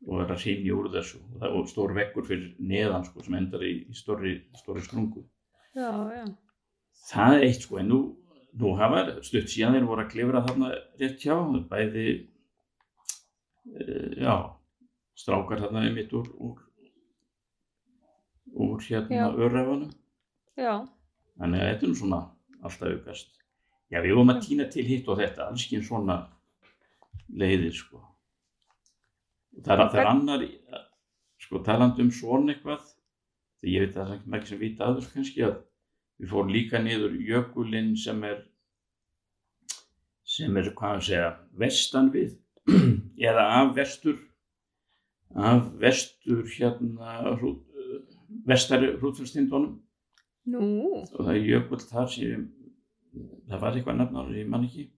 og er að hrynja úr þessu. Og það er stór veggur fyrir neðan sko sem endar í, í stóri, stóri sprungu. Já, já, það er eitt sko en nú, nú hafa stutt síðan þeir voru að klifra þarna rétt hjá bæði uh, já strákar þarna einmitt úr úr, úr hérna já, þannig að þetta er nú svona alltaf aukast. Já við vorum að týna til hitt og þetta alls ekki svona leiðir sko. Það er, það er annar sko talandi um svona eitthvað þegar ég veit að það er ekki sem vita að þessu kannski að við fórum líka niður jökulinn sem er sem er hvað að segja vestan við eða af vestur af vestur hérna hrú, vestari hrútfjörnstindunum Nú, og það er jökull þar sem það var eitthvað nefnar, ég man ekki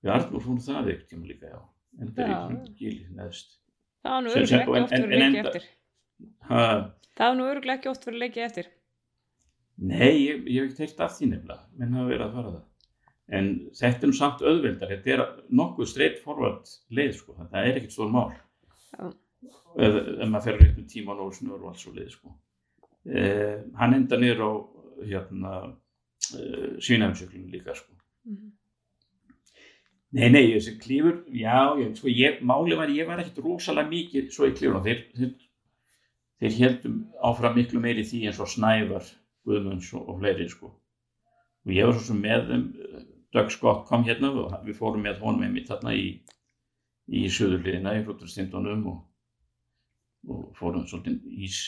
við Arnur fórum það ekkert tíma líka, já en það er Já. ekki gíli neðst það var nú öruglega ekki oft verið leikið eftir. ha, Það var nú öruglega ekki oft verið leikið eftir. Nei, ég, ég hef ekki teilt af því nefnilega, menn hafa verið að fara það. En þetta er nú samt auðveldar, þetta er nokkuð straight forward leið, sko, það er ekkert stór mál. Já. Ef, ef maður fer rétt með tíma og snur og allt svo leið, sko. Eh, hann enda niður á, hérna, eh, svínæfnsjöklunum líka, sko. Mhm. Nei, nei, þessi klífur, já, ég, sko, ég, máli var, ég var ekkert rosalega mikið svo í klífurinn, þeir, þeir, þeir heldum áfram miklu meiri því eins og Snævar, Guðmunds og, fleiri, sko. Og ég var svo sem með þeim, Doug Scott kom hérna og við fórum með honum einmitt þarna í, í söðurliðina í Hrúturstindunum og, og fórum svolítið ís,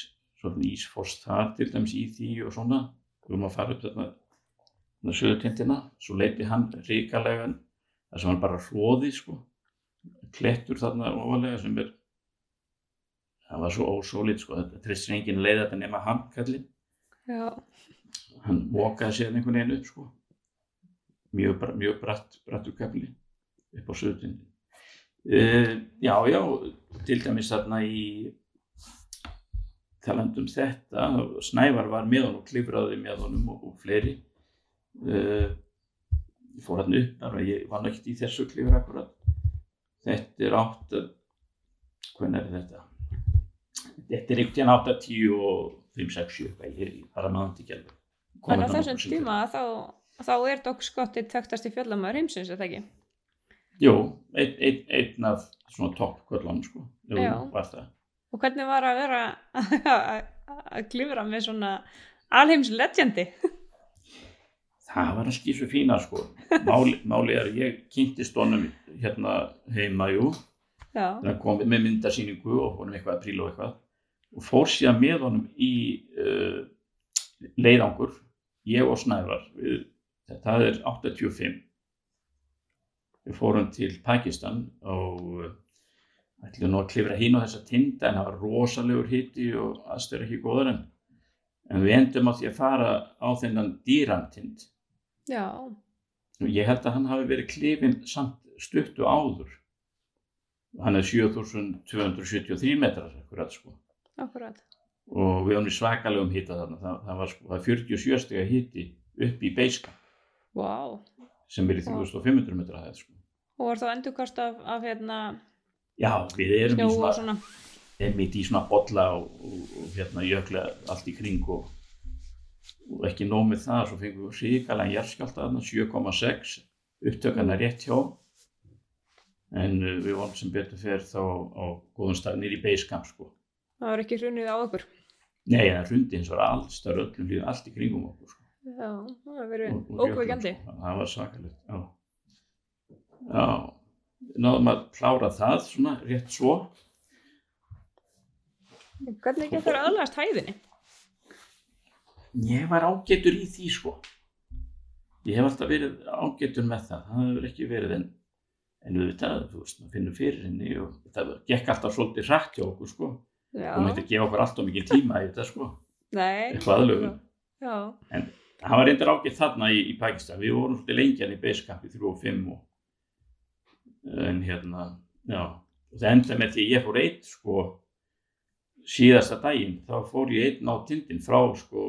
ísfost þar til dæmis í því og svona. Við vorum að fara upp þarna, þarna söðurtindina, svo leiti hann ríkalega, það sem hann bara hlóði, sko, klettur þarna ofalega sem er, það var svo ósólít, sko, þetta tristir enginn leið þetta nema hann, kallinn Já, hann vokaði sér einhvern veginn upp sko. mjög, mjög bratt brattur kafli upp á söðutindin uh, já, já til dæmis þarna í talandum þetta Snævar var með honum klifraði með honum og, og fleiri. Uh, ég fór hann upp þar og ég var ekkert í þessu klifra akkurat. Þetta er átt hvernig er þetta? Þetta er einhvern tíðan 8, 10 og 5, 6, 7 eitthvað, ég ég bara náðum þetta ekki alveg þannig þetta þessum tíma þá, þá er Doc Scott eitt þekktasti fjallamæður heimsins, er það ekki? Jú, einn ein, ein af svona toppkvöldlanum sko, Jú, Já. var það. Og hvernig var að vera að klifra með svona alheimslegendi? Það var að skýrsu fína sko. Máli, máli er að ég kynntist honum hérna heima, jú, Já, þannig að kom með myndasýningu og honum eitthvað að príla og eitthvað og fór síðan með honum í uh, leiðangur, ég og Snævar, við, það er 85. Við fórum til Pakistan og uh, ætlum nú að klifra hín á þessa tinda en það var rosalegur hitti og aðstöður ekki góður en, en við endum á því að fara á þennan dýrantind já, og ég held að hann hafi verið klifin samt stuttu áður. Hann er 7273 metrar akkurat sko akkurat. og við í svakalegum hita þarna það, það var það er 47 stega hiti upp í beiska Vá. sem er í 3500 metra hæð sko. Og var þá endurkast af, af hérna já við erum í svona, svona. einmitt í svona bolla og, og, og hérna jökla allt í kring og, og ekki nóg með það svo fengum við ríkalega jarðskjálta þarna 7,6 upptökana rétt hjá en uh, við vorum sem betur fer þá á góðum stað nýri beiskamp sko. Það var ekki hrunið á okkur. nei það hrundi eins og alls það er öllum líður allt í kringum okkur sko. Já, það var verið jöklum, sko. það var svakalegt já já náðum að klára það svona rétt svo Hvernig getur það aðlast hæðinni? ég var ágætur í því sko ég hef alltaf verið ágætur með það það hefur ekki verið en en auðvitað, þú veist, maður finnur fyrir henni og það gekk alltaf svolítið hrætt hjá okkur sko, Og mætti gefa okkur alltaf mikið tíma í þetta sko, nei. Já, það var reyndar ágætt þarna í, í Pakistan. Við vorum svolítið lengi hann í í 3 og 5 og, en hérna já, og það enda með því ég fór eitt sko síðasta daginn, þá fór ég einn á tindin frá sko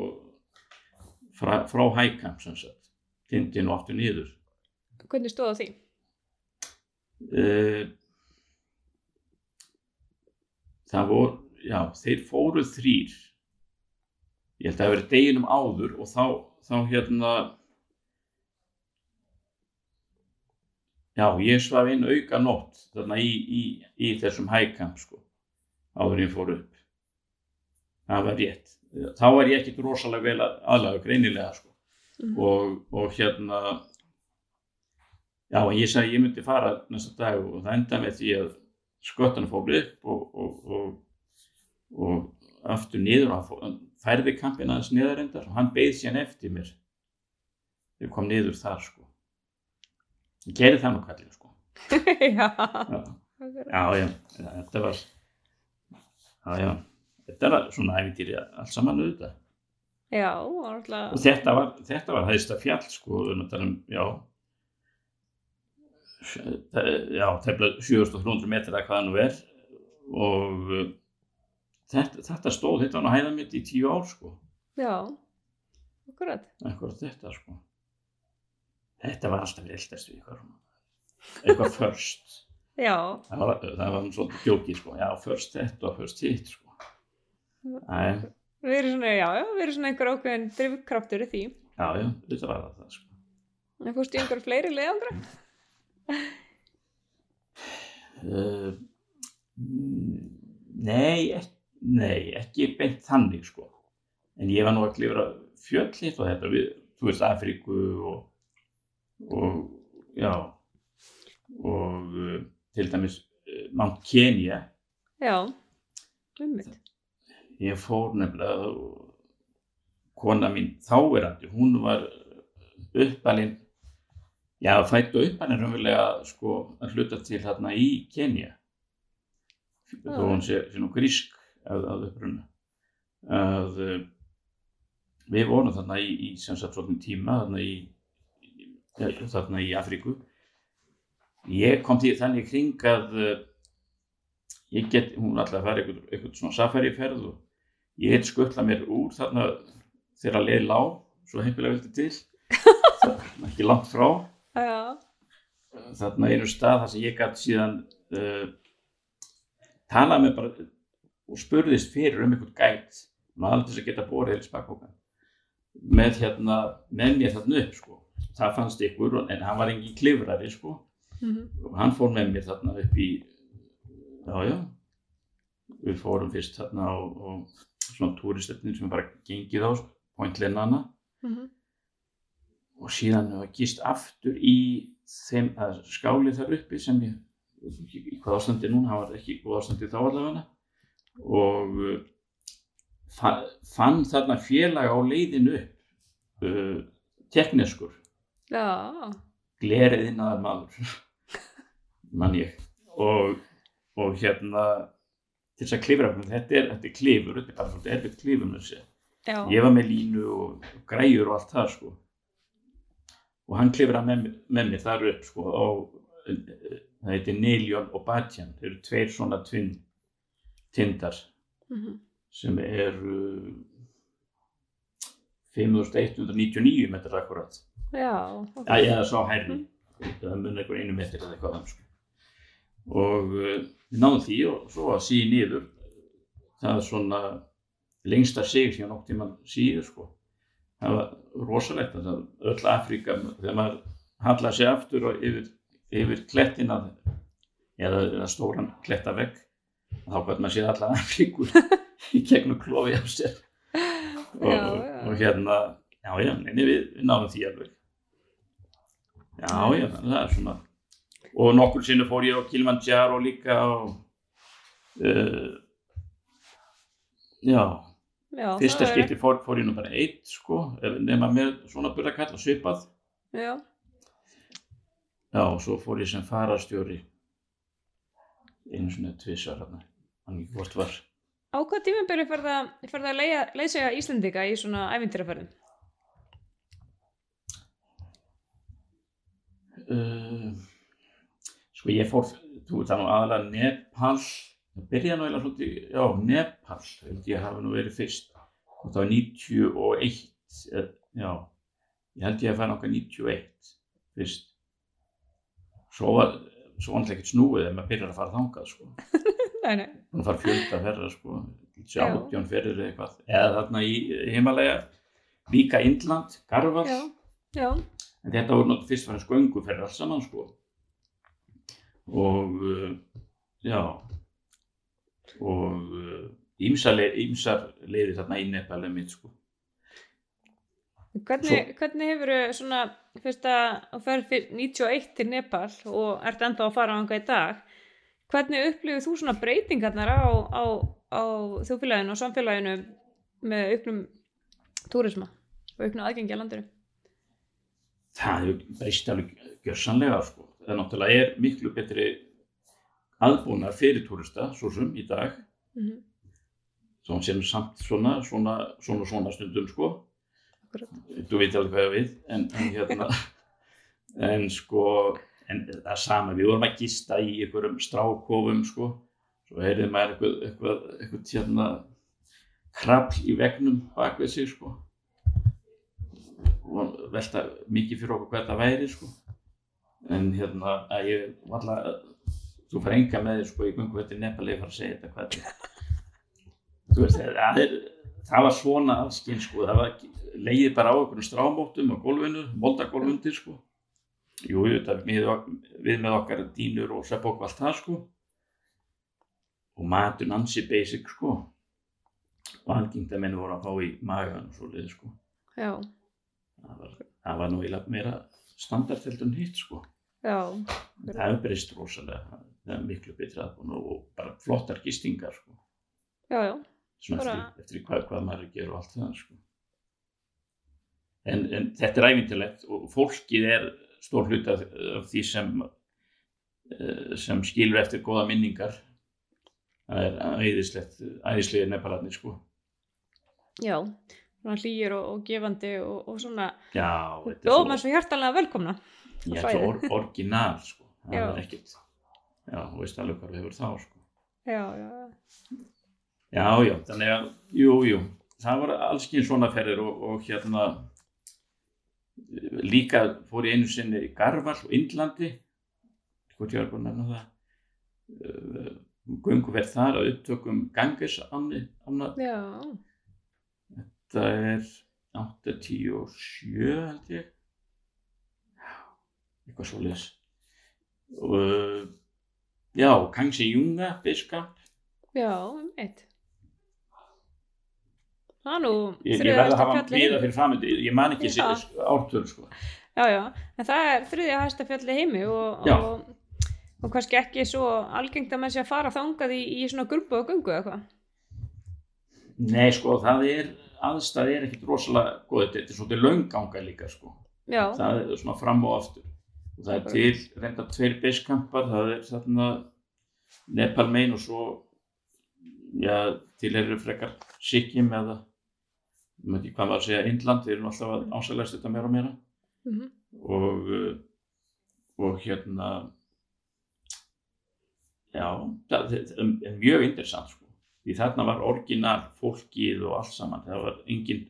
frá, frá hækamp sem sagt. Tindin og aftur niður. Hvernig stóð á því? uh, það voru já, þeir fóru þrýr ég held að það verið deginum áður og þá, þá hérna já, ég svaf inn auka nótt þarna í, í, í þessum hækamp sko, áður ég fór upp. Það var rétt. Þá var ég ekkit rosalega vel aðlaga greinilega sko. Mhm. og, og hérna já, ég sagði ég myndi fara næsta dag og það enda með því að sköttan fór upp og, og, og, og aftur niður og hann færði kampin aðeins neðarendar og hann beigð síðan eftir mér. Ég kom niður þar sko. Ég gerði það nú kallið sko. Já. já, já, já. Þetta var já, þetta var svona æfintýri allt saman auðvitað. Já, og þetta var, þetta var hægsta fjall sko, að um, já. Já, tefla 7300 metrar eða hvað það nú er. Og þetta, þetta stóð, þetta var nú hæða mitt í tíu ár sko, Já, akkurat. eitthvað þetta sko þetta var alltaf reyldast við svona. eitthvað först Já, það var, það var svolítið djóki sko, já, först þetta og först hitt sko Æ, við erum svona, já, já, við erum svona einhver ákveðin drifkraftur í því. já, já, þetta var það sko En fórstu í einhver fleiri leiðangra? Uh, nei, ek, nei, ekki beint þannig sko. En ég var nú að klifra fjöll hitt og þetta við, þú veist, Afríku og, og já, og uh, til dæmis uh, Mount Kenya. Já, ummitt. Ég fór nefnilega, kona mín þáverandi, hún var uppalinn Já, fætt og upp hann er raunverulega sko að hluta til hérna í Kenya þó hún sé, sé nú grísk að, að uppruna. Að uh, við vorum þarna í, í sem sagt svona tíma þarna í, ja, þarna í Afríku. Ég kom til þannig kring að uh, ég get, hún alltaf að fara eitthvað, eitthvað svona safariferð og ég heit skuttla mér úr þarna þegar leið lág, svo heipilega vildi til. Er ekki langt frá. Já, þarna einu stað þar sem ég gæti síðan uh, talað með bara og spurðist fyrir um einhvern gæt maður þess að geta borðið í spakbókan með hérna með mér þarna upp sko. Það fannst ykkur en hann var engin klifrari sko. Mm og hann fór með mér þarna upp í já já. Við fórum fyrst þarna á, á svona túristöfnin sem bara gengið á pointlinana -hmm. og síðan var gist aftur í þeim að skáli þar uppi sem ég, í hvað ástandi núna, hann var ekki hvað ástandi þá allavega og fa fann þarna félag á leiðinu upp uh, tekneskur, Já, glerið innaðar maður mann ég. Og, og hérna til þess að klifra, þetta er, þetta er klifur þetta er bara svolítið erfitt með já. ég var með línu og græjur og allt það sko. Og hann klifraði með, með mér þar upp sko á það heitir Niljón og Batjan þeir eru tveir svona tvinn tindar Mm sem eru 5199 metrar akkurat Já, ok. já, ég sá hærri. Það mun einhver einu metri eða eitthvað og uh, við náðum því og svo að síði niður. Það er svona lengsta sig sem nokk tíma síður sko. það var rosalegt það öll Afríka þegar maður hallaði sig aftur og yfir, yfir klettina eða, eða stóran klettavegg þá gæti maður séð alla Afríku í gegnum klofi af sér. Og, Já, já. og hérna já já, neini við, við náðum því alveg. Já já, það er svona. Og nokkur sinni fór ég á Kilimanjaro líka og uh, já. Já, fyrsta skipti fór, fór ég nú bara eitt sko, nema með svona burðakall og svipað. Já, já, og svo fór ég sem farastjóri einu svona tvisar hann hann hvort var á hvað það, fer það að leiða, leysega Íslendinga í svona ævintýraferðum? uh, sko ég fór þú veit það nú aðalega Nepal það byrjaði nú eiginlega svolítið já, Nepal, ég hafi nú verið fyrst hvort það var 91 eh, já, ég held ég að færa okkar 91 fyrst svo var svo alltaf ekkert snúið ef maður byrjar að fara þangað sko. Nei, nei. hún fara fjölda ferra sko, Já. sjátjón ferðir eða eitthvað. Eða þarna í Himalaya líka Indland, Garvar Já, já, en þetta voru náttúrulega fyrst og fremst gönguferð alls saman sko. Og uh, já. Og uh, ýmsar, leið, ýmsar leiðir þarna í Nepal er mitt sko. Hvernig, hvernig hefur svona, fyrst að þú ferð fyrir 91 til Nepal og ert enda að fara á í dag, hvernig upplifir þú svona breytingarnar á, á, á þjófélaginu og samfélaginu með auknum túrisma og auknum aðgengi að landinu? það hefur breyst alveg gjörsanlega sko. það náttúrulega er miklu betri aðbúnar fyrir túrista svo sem í dag Mm -hmm. þá sem samt svona svona, svona, svona stundum sko Akkurat. þú veit alveg hvað ég á við en, en hérna en sko en það sama, við vorum að gista í einhverjum strákofum sko. Svo heyrði maður eitthvað, eitthvað, eitthvað hérna krabl í vegnum bak við sig sko. Og velta mikið fyrir okkur hvað þetta væri sko. En hérna að ég var alltaf þú fær enga með þér sko í gungu þetta nefnilega fara að segja þetta hvað þetta er. Þú veist það, er, það var svona allskinn sko. Það var leiðið bara á einhvern strámóttum á gólfinu, moldagólfundir sko jú, þetta við, við með okkar dýnur og sepp okkur allt það sko. Og matun ansi basic sko. Og algengt að menn voru að fá í magan og svo leið sko. Já, það var, það var nú eiginlega meira standardheldur en hitt sko. Já, það hefur breyst rosalega. Það er miklu betri aðbúin og bara flottar gistingar sko. Já, já, svona eftir, eftir hvað, hvað maður er að gera og allt það sko. en, en þetta er æfintilegt og fólkið er stór hluta af, af því sem eh, sem skilur eftir góða minningar það er æðislegt æðislegir nepalarnir sko já, svona hlýjir og, og gefandi og, og svona, já, þetta bjóðum maður svo hjartalega velkomna. ég er svæðið. svo or, orginal sko það Já. er ekkert já, þú veist alveg hvað þú hefur þá sko Já, já, já, Já, já, þannig að, jú, jú, það var allskinn svona ferðir og, og hérna líka fór ég einu sinni í Garval og Indlandi, hvort ég var búin að nefna það, uh, gunguverð þar að upptökum Ganges áni, það er 87 held ég, eitthvað svo les. Og, uh, já, Kangsi Junga, biskap, já, um eitt. Ég, ég verði að hafa heimi. fyrir framöndu, ég man ekki ártölu sko. Já, já, en það er þriðja hæsta fjall í heimi og, og, og kannski ekki svo algengt að menn sé að fara þangað í, í svona grumbu og gungu eða eitthvað. Nei sko, það er, aðstæði er ekkit rosalega góð, þetta er svolítið launganga líka sko. Já, Það er svona fram og aftur. Og það er til reynda tveir beiskampar, það er þarna Nepal megin og svo, já, til eru frekar Sikkim eða, ég veit ekki hvað maður að segja, Indland, við erum alltaf að ásælæst þetta meira og meira. mm og, uh, og hérna já það það er mjög interessant sko. því þarna var orginal fólkið og allt saman það var engin,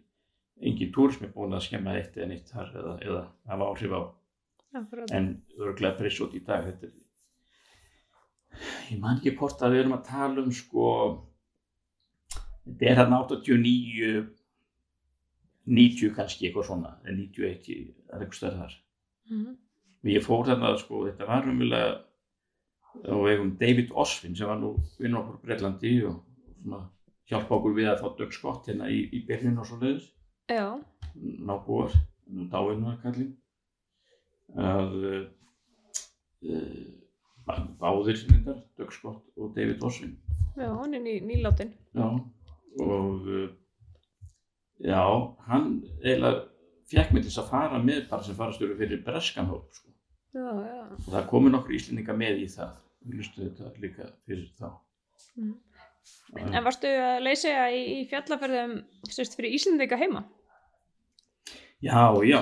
engin túrismi búin að skemma eitt eða nýtt þar eða, eða hafa áhrif á akkurat. en örglega pressótt í dag þetta er ég man ekki hvort að við erum að tala um sko þetta er hérna 89 90 kannski eitthvað svona eða 91, það er eitthvað stærð þar. Mm og ég fór þarna sko, þetta var umjölega á vegum David Osvin sem var nú vinn okkur Breitlandi og svona hjálpa okkur við að fá dögskott hérna í, í byrjun og svo leiðis Já, nábúar, nú dáinu að kallin að uh, báðir reyndar, dögskott og David Osvin já, hann er ný, nýláttinn. já, og uh, já, hann eiginlega fekk mig til að fara með bara sem farastöru fyrir breskan hóp sko. Og það komu nokkur íslendinga með í það. Við lustu þetta líka fyrir þá. Já. En varstu að leysa í, í fjallaferðum sérst fyrir Íslendinga heima? já, já,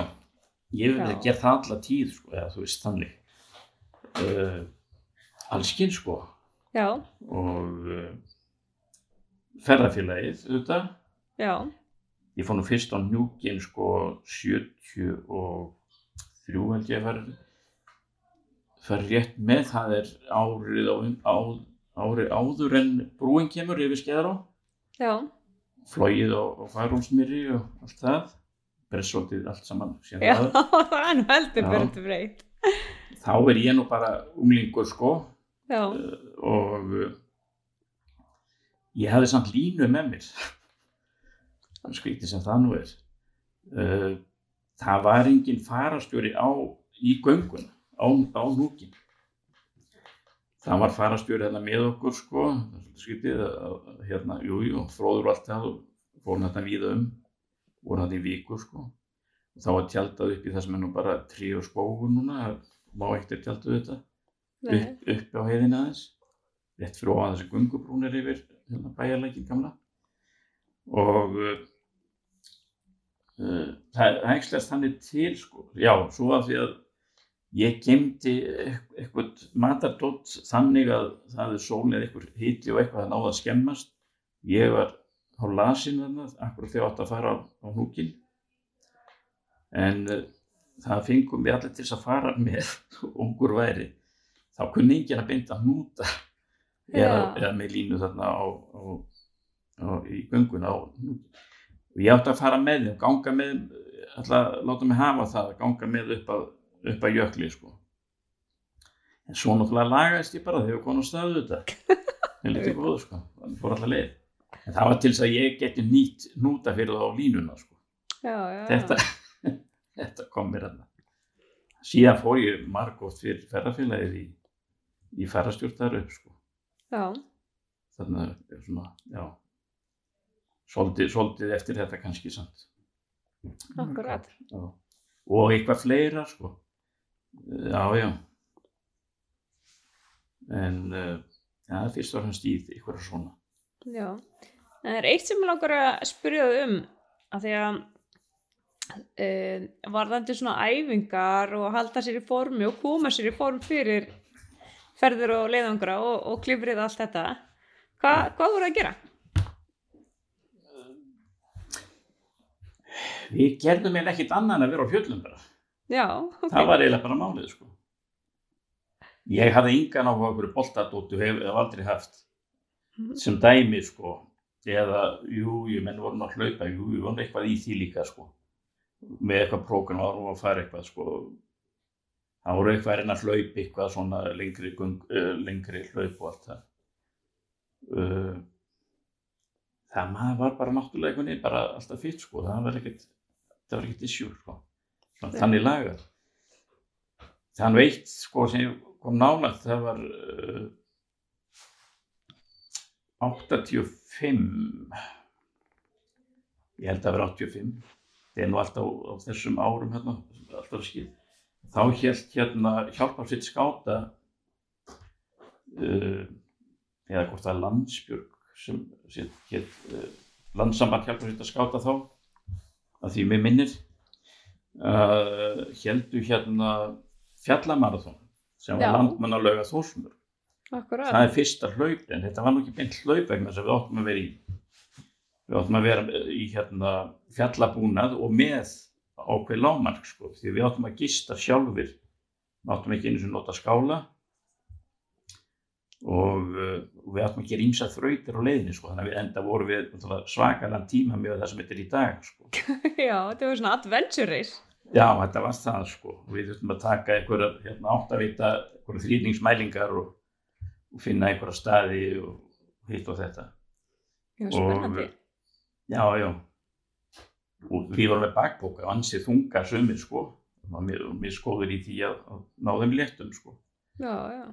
ég hef gert það alla tíð sko, eða þú veist þannig. Uh, allskinn sko. Já, og uh, ferðarfélagið auðvitað. Já, ég fór nú fyrst á njúkin sko 73 held ég að fara rétt með það er árið á, á, árið áður en brúin kemur yfir skeðar á já, flogið á, á Færólsmýri og allt það. Bressótið allt saman já, það. er nú heldur Já. byrjum breytt. þá er ég nú bara unglingur sko. Já, og uh, ég hafði samt línu með mér það skrítið sem það nú er. Uh, það var engin farastjóri á í gönguna á, á núkin það var farastjóri hérna með okkur sko. Er skrítið að, að, hérna, jú, jú, fróður allt það og fórum þetta víða um, vorum þetta í viku sko. Og þá var tjaldað upp í það sem er nú bara trí og skógur núna, má ekkert tjaldað þetta, upp, upp á heiðina aðeins, rétt fyrir ofan þessi gungubrún er yfir hérna, bæjarlækin gamla. Og uh, það það æxlast þannig til sko, já, svo að því að ég gemdi eitthvað matardótt þannig að það er sól eða eitthvað hiti og eitthvað það náði að skemmast. Ég var á lasin þarna, akkur þegar ég átti að fara á, á hnúkin. En uh, það fengum við allir til að fara með ungur væri. Þá kunni enginn að binda hnúta eða, eða með línu þarna á, á, í göngun á hnúkin. Og ég átti að fara með þeim, ganga með alltaf láta mig hafa það, að ganga með upp að, upp að jökli, sko. En svo náttúrulega lagaðist ég bara þegar ég kom á staðu þetta. Er lítið góður, sko. Það fór alltaf leið. En það var til þess að ég geti nýtt hnúta fyrir það á línuna, sko. Já, já. Þetta, þetta kom mér að Síðan fór ég margótt fyrir ferðarfélagið í, í ferðarstjórn upp, sko. Þannig að, svona, já, svolítið, svolítið eftir þetta kannski samt. akkurat. Já. Og eitthvað fleira, sko. Já, já. En, uh, já, fyrst var hann stíð eitthvað svona. Já, en það er eitt sem ég langar að spyrja þau um að því að uh, varðandi svona æfingar og halda sér í formi og koma sér í form fyrir ferður og leiðangra og, og klifrið allt þetta Hva, hvað voru að gera? Við gerðum eiginlega ekkit annað en að vera á fjöllum bara. Já, ok Það var eiginlega bara málið, sko. Ég hafði engan á okkur boltadóttu, hef, hef aldrei haft. Mhm. Sem dæmi, sko. Eða, jú, jú, menn vorum að hlaupa, jú, við vorum eitthvað í því líka, sko. Með eitthvað prógram varum að fara eitthvað, sko. Það voru eitthvað að reyna að hlaupa eitthvað svona lengri, uh, lengri hlaup og allt það. Uh, það maður var bara náttúrulega einhvern veginn bara alltaf fýtt, sko. Það var ekkert, það var ekkert issue, sko. Svona, Nei. þannig lagað. Þann veitt, sko, sem kom nálægt, það var uh, 85 ég held að vera 85 það er nú alltaf á, þessum árum hérna, alltaf skil þá hélt hérna hjálpar sitt skáta uh, eða hvort það er landsbjörg sem hétt uh, landsamband hjálpar sitt að skáta þá að því mér minnir uh, heldu hérna fjallamarathon sem var Já. landmannalöga þórsmur Akkurat. Það er fyrsta hlaup en þetta var nú ekki beint hlaup vegna að við áttum að vera í við áttum að vera í hérna fjallabúnað og með ákveð lámark sko því við áttum að gista sjálfur við áttum ekki einu sem nota skála. Og uh, við áttum gera ímsa þrautir á leiðinni sko þannig að við enda voru við svakalega tíma með það sem þetta er í dag sko Já, þetta var svona adventure race Já, þetta var það sko. Við þurftum að taka einhverjar hérna, áttavita, þrýningsmælingar og, og finna einhverja staði og hitt og þetta. Já, spennandi Og, já, já. Og við vorum með bakbóka og ansið þunga sömur sko. Og mér, og skoður í því að, að ná þeim léttum sko. Já, já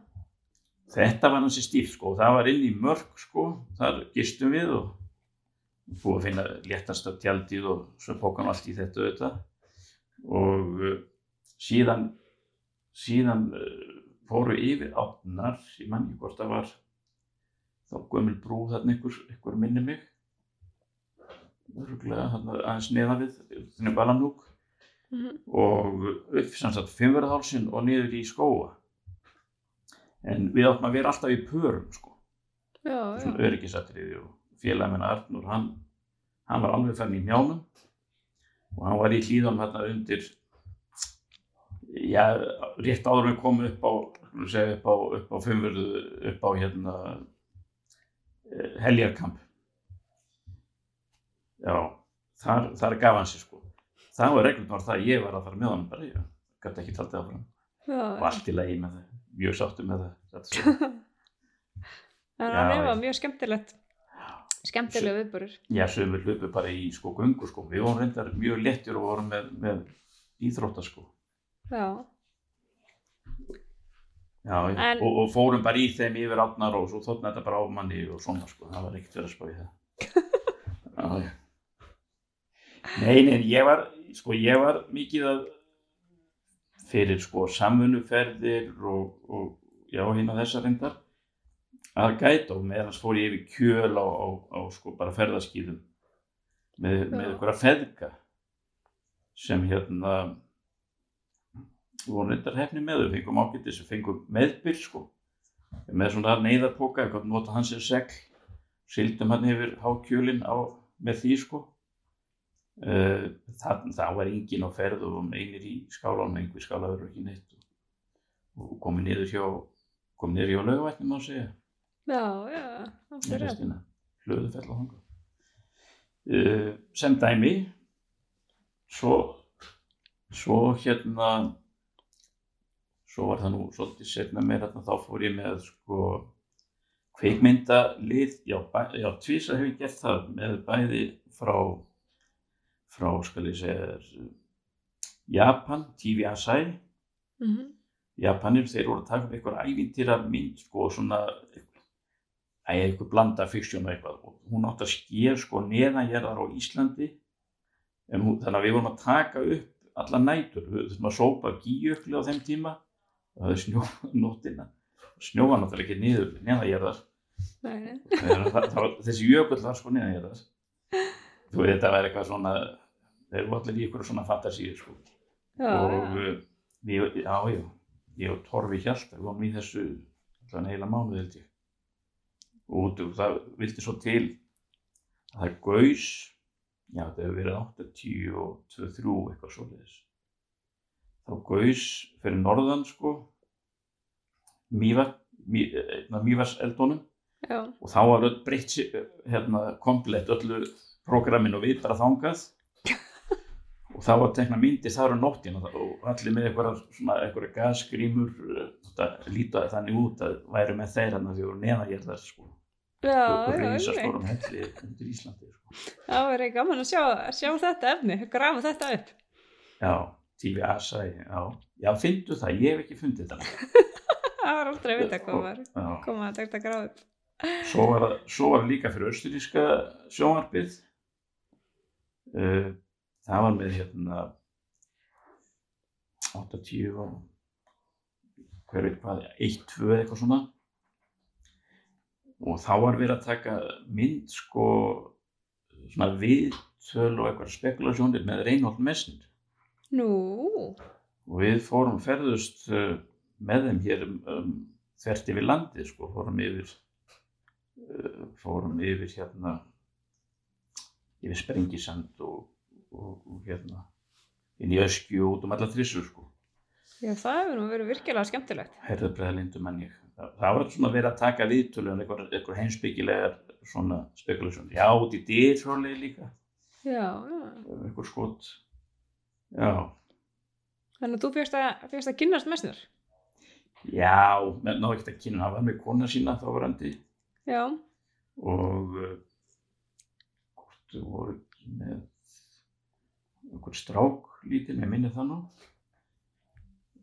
Þetta var hansi stíf sko. Það var inn í mörg sko. Þar gistum við og búið að finna léttast af tjaldið og svo bókan allt í þetta auðvitað. Og uh, síðan, síðan uh, fóru yfir átnar, ég man ekki hvort það var þá gömul brú þarna ykkur, ykkur minni mig. Aðeins neðan við, þenni balanúk Mhm. og upp sem sagt fimmverðhálsin og niður í skóa. En við áttum að vera alltaf í pörum sko, svona öryggisatriði og félagin minna Arnur, hann, hann var alveg fenn í mjánum og hann var í hlýðanum hérna undir, já, rétt áður við komum upp á, segja upp á, upp á fimmverðu, upp á hérna eh, heljarkamp. Já, þar, þar gaf hann sér sko. Það var reglum var það að ég var að fara með honum bara, ég gæti ekki taldið áfram. Já, og allt í lagi með það, mjög sáttu með það. En Já, það var mjög skemmtilegt skemmtilega viðbúrur Já, sömur hlupu bara í sko göngu sko, við vorum reyndar mjög lettir og vorum með, með íþrótta sko. Já, Já. En- og, og fórum bara í þeim yfir átnar og svo þóttna þetta bara á manni og svona sko, það var ekkert verið að spá í það. Já, já. Nei, nei, ég var, sko, ég var mikið að fyrir sko samfunuferðir og, og já, hérna þessar reyndar. Að gæta og meðan fór ég yfir kjöl á, á, á sko bara ferðaskýðum með, með Já. einhverja feðga sem hérna voru reyndar hefni með. Þau, fengum ágættis, fengum meðbyr sko. Með svona neyðarpoka, eitthvað nota hans sem segl sildum hann yfir hákjölin á, með því sko það, það var engin á ferð og einir í skálanum einhver skálaður og ekki neitt og, og komið niður hjá komið niður hjá lögvætnum að segja. Já, já, það rétt. restina, hlöðufell og hanga uh, sem dæmi svo svo hérna svo var það nú svolítið setna meira þarna, þá fór ég með sko kveikmyndalið já, já tvísa hef ég gert það með bæði frá frá skal ég segja þér, Japan, TV Asai. Mhm. Japanir, þeir voru að taka upp einhver ævintýra mynd sko svona æ, einhver blanda fiksjón og eitthvað. Hún átti að sker sko neðanjarðar á Íslandi. En hún, þannig að við vorum að taka upp alla nætur, við þurfum að sópa gíjökli á þeim tíma. Það er snjó nóttina. Snjóa náttúrulega ekki niður það, þessi jökull var sko neðanjarðar. Þú veit þetta væri eitthvað svona þeir eru allir í ykkur svona fantasíu sko. Já, og já. uh, við, já, já, ég og Torfi Hjalta við vorum í þessu allan heila mánuð held ég. Og það vildi svo til að það gaus já, það hefur verið 80 og 2-3 eitthvað svoleiðis. Þá gaus fyrir norðan sko Mýva, mý, Mývas eldónum Já, og þá var öll breytt sig, hérna, komplett öllu prógramin og við bara þangað og þá var tekna myndir þar á nóttina og allir með eitthvað svona eitthvað gasgrímur þetta líta þannig út að væru með þeir hann að því voru neðangerðar sko já, og já, reysa einmitt. stórum helli undir Íslandi sko. Það verið gaman að sjá, sjá þetta efni, grafa þetta upp. já, TV Asai já, já, fyndu það, ég hef ekki fundið það Það var aldrei að vita hvað var, koma að þetta grafa upp. svo var, það- svo var líka fyrir austuríska sjónvarpið uh, það var með hérna 80 og hver veit hvað, 1-2 eitthvað svona. Og þá var verið að taka mynd sko svona viðtöl og eitthvað spekulasjónir með Reinhold Messner Nú, og við fórum ferðust uh, með þeim hér um, þvert yfir landið sko, fórum yfir uh, fórum yfir hérna yfir Sprengisand og, og, og hérna inn í Öskju og út um alla þrissur sko. Já það hefur nú verið virkilega skemmtilegt. herðabræðalindum mann ég. Það, það var svona verið að taka viðtölu en eitthvað, eitthvað heimsbyggilegar svona spekulasjón já, út í dýrfrálegi líka. Já, já. eitthvað skot. Já, Þannig að þú fegst að, fékkst að kynnast mestnir. já, menn náðu ekkert að kynna. Hann var með kona sína þá varandi. Já, og uh, hvort voru ekki með einhver strák lítið, með minni það nú.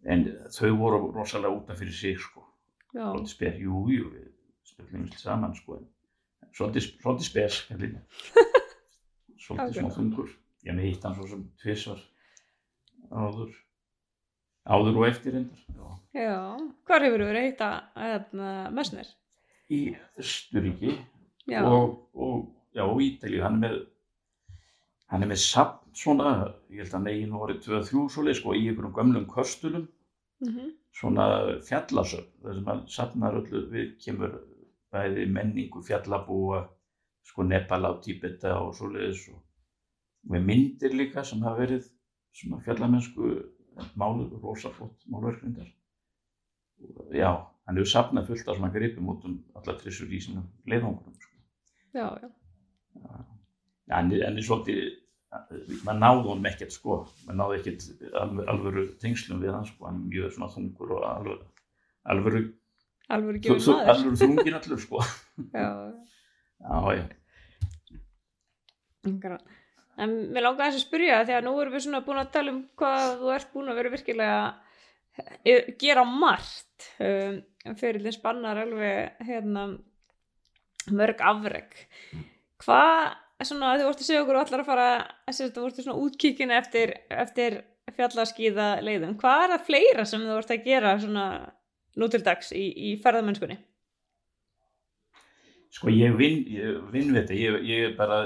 En þau voru rosalega útaf fyrir sig sko, svolítið spes, jú, jú við spilum við saman sko svolítið, spes svolítið svona þungur. Ég með hitt hann svo sem tvisvar áður. Áður og eftir reyndar já. Hvar hefur verið að hitta hérna, mestnir? í Östuríki og, og já, og Ítalíu, hann er með hann er með samt svona, ég held að negin voru 2-3 svoleið sko í einhverjum gömlum köstulum, mm svona fjallasöfn, þar sem hann safnar öllu við kemur bæði menningu fjallabúa, sko Nepal á Tíbeta og svoleiðis og með myndir líka sem hafa verið svona fjallamennsku máluð, rosaflott málverkvindar. Já, hann hefur safnað fullt af svona gripum út um alla trissur í sínum leiðangurum sko. já, já. Hann, er- hann er svolítið maður náði honum ekkert sko. Maður náði ekkert alvöru, alvöru tengslum við hann sko, hann er mjög svona þungur og alvöru alvöru, gefur þú- maður. alvöru þungin allur sko. Já, já, já. En mér langar þess að spyrja því að nú erum við svona búin að tala um hvað þú ert búin að vera virkilega eh, gera margt um, fyrir þinn spannar alveg hérna mörg afreg hvað svona þú vorst að segja okkur og allar að fara þú vorst svona útkíkin eftir, eftir fjallaskíða leiðum hvað er það fleira sem þú vorst að gera svona nú til dags í, í ferðamennskunni? Sko ég vinn, ég vinn við þetta, ég, ég er bara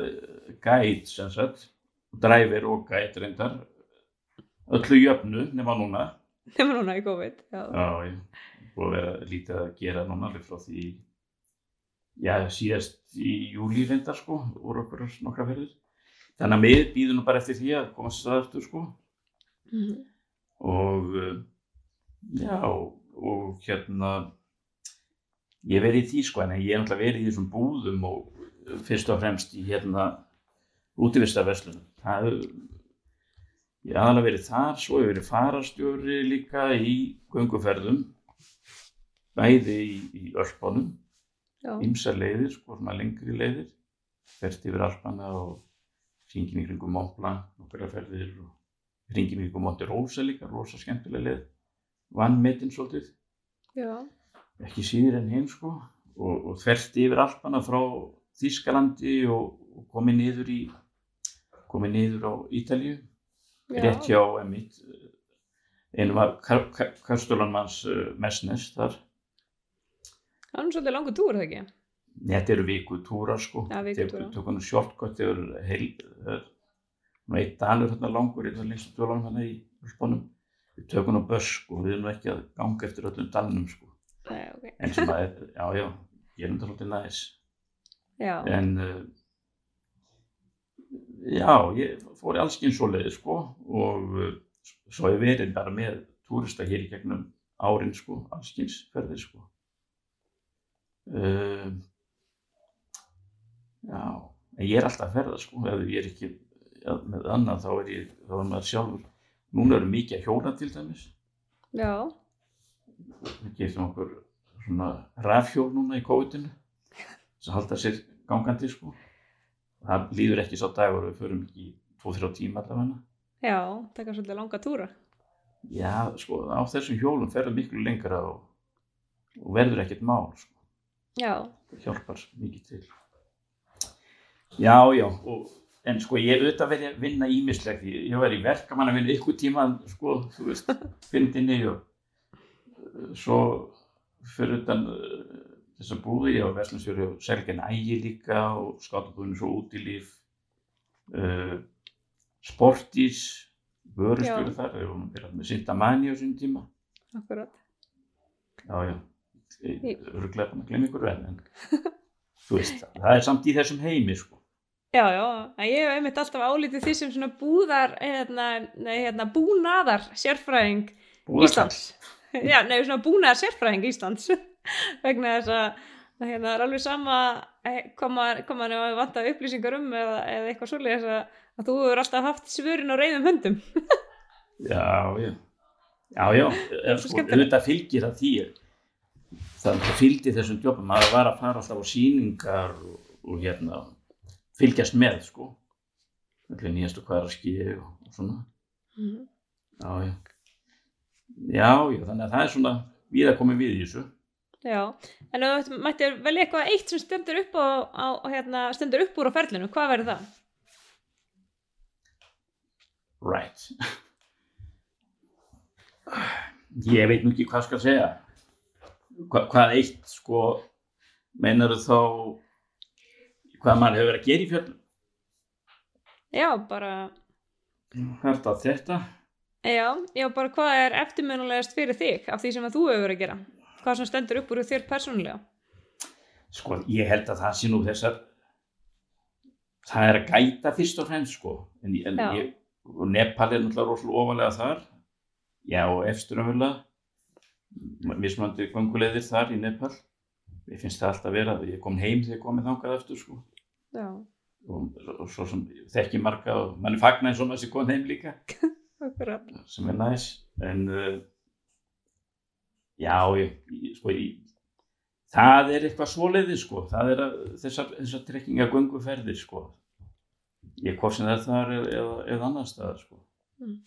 gæt sem sagt, dræfir og gæt reyndar, öllu jöfnu nema núna. Nema núna í COVID, já. Já, ég búið að vera lítið að gera núna alveg frá því, já síðast í júli reyndar sko, úr okkur nokkra ferðir. Þannig að við býðum nú bara eftir því að komast það eftir sko. Mm -hmm. Og já, og hérna ég verið í því sko en ég er náttúrulega verið í þessum búðum og fyrst og fremst í hérna útvistarverslunum það ég aðalega verið þar svo hefur verið farastjóri líka í gunguferðum bæði í, í öllbónum ymsa leiðir, sko svona lengri leiðir. Ferst yfir Alpana og hringin í kringum Montblanc nokkura ferðir og hringin í kringum Monterosa líka, rosa skemmtilega leið. Vann metin svolítið. Já. Ekki síður en hinn sko. Og, og þverti yfir Alpana frá Þískalandi og, og komið niður í komið niður á Ítalju rétt hjá emitt einu var Karstölanmanns uh, Messnes þar Það er svolítið langu túr, það ekki? Þetta eru viku túra sko ja, viku tökum við shortcut yfir heil nú eitt dalur hérna langur þetta er lengst túr hérna í spónum við tökum nú börs sko. Við erum ekki að ganga eftir öllum dalnum sko. Nei, okay. en sem að, já, já, ég er um þetta svolítið næs. Já. en uh, já, ég fór í allskinn svo leiði sko og uh, svo ég verið bara með túrista hér í gegnum árin sko, allskinnsferðir sko uh, já, en ég er alltaf að ferða sko, ef ég er ekki ja, með annað þá er ég, þá er maður sjálfur núna eru mikið að hjóla til dæmis. Já. Við getum okkur svona rafhjól núna í COVID-inu þess að halda sér gangandi sko. Það líður ekki svo dagur við förum ekki 2-3 tíma allavega. Já, taka svolítið langa túra. Já, sko á þessum hjólum ferður miklu lengra og, og verður ekkert mál sko. Já. Hjálpar mikið til. Já, já. Og, en sko ég auðvitað verið að vinna ímislegt ég var í verkamann að vinna ykkur tíma sko, þú veist, fyndinni og svo fyrir utan uh, þessa búði ég á Veslandsfjörðu og Selgen ægi líka og skátabúðinu svo út í líf. Uh, Sportís vörustjóri þar við vorum byrjað með Sintamani á sín tíma. Akkurát Já, já, öruglega búin að glemja ykkur en þú veist, það er samt í þessum heimi sko. Já, já, ég hef einmitt alltaf álítið því sem svona búðar, hérna, hérna búnaðar sérfræðing Íslands. Já, nefnir svona búnaðar sérfræðing Íslands. Vegna þess að hérna, það er alveg sama koma hann að vanta upplýsingar um eða, eða eitthvað svolítið að, að þú hefur alltaf haft svörin á reyðum höndum. Já, já. Já, já, sko, þetta fylgir að því það fylgdi þessum að það var að fara alltaf á síningar og, og hérna fylgjast með sko nýjastu hvað er að skilja og svona mm. Já, já Já, já, þannig að það er svona við að koma við í þessu. Já, en þú mættir vel eitthvað eitt sem stendur upp, á, á, hérna, stendur upp úr á ferlinu, hvað verður það? Right. Ég veit nú ekki hvað skal segja. Hva, hvað eitt, sko, meinar þú þá hvað mann hefur verið að gera í fjörlum? Já, bara... Þetta, þetta... Já, já, bara hvað er eftirminnulegast fyrir þig af því sem að þú hefur verið að gera? Hvað sem stendur upp úr þér persónulega? Sko, ég held að það sé nú þessar það er að gæta fyrst og fremst, sko en, en ég, Nepal er náttúrulega rosalega ofalega þar já, og eftirumvöla mismandi gangulegðir þar í Nepal ég finnst það alltaf vera ég kom heim þegar ég komið þangað eftir, sko og, og svo sem þekki marga og mann er fagnæðin svona að þessi kom heim líka sem er næs en uh, já ég, sko, ég, það er eitthvað svoleiði sko. það er að, þessar, þessar trekkinga gunguferðir sko. ég korsin það þar eða, eða annar staðar sko. mm.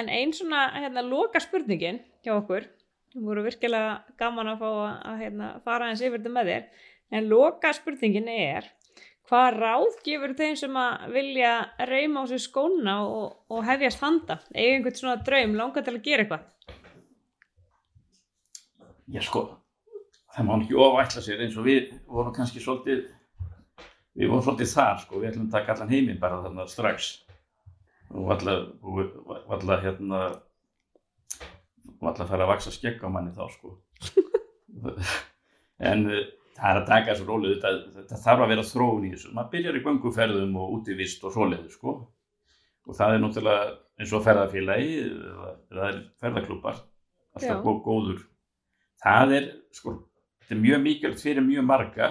en einn svona hérna, loka spurningin hjá okkur við vorum virkilega gaman að fá að hérna, fara eins yfir þetta með þér en loka spurningin er Hvað ráð gefur þeim sem að vilja reyma á sig skóna og, og hefjast handa? Eða einhvern svona draum, langar til að gera eitthvað? Já sko, það má ekki ofætla sér eins og við vorum kannski svolítið, við vorum svolítið þar sko, við ætlum að taka allan heiminn bara þarna strax og valla hérna, valla að fara að vaksa skegg á manni þá sko. en uh, það er að taka þessu rólu, þetta, þetta þarf að vera þróun í þessu, maður byrjar í gönguferðum og útivist og svoleiðu sko. Og það er náttúrulega eins og ferðarfélagi eða það er ferðarklubbar, alltaf góð, góður. Það er, sko, þetta er mjög mikilvægt fyrir mjög marga.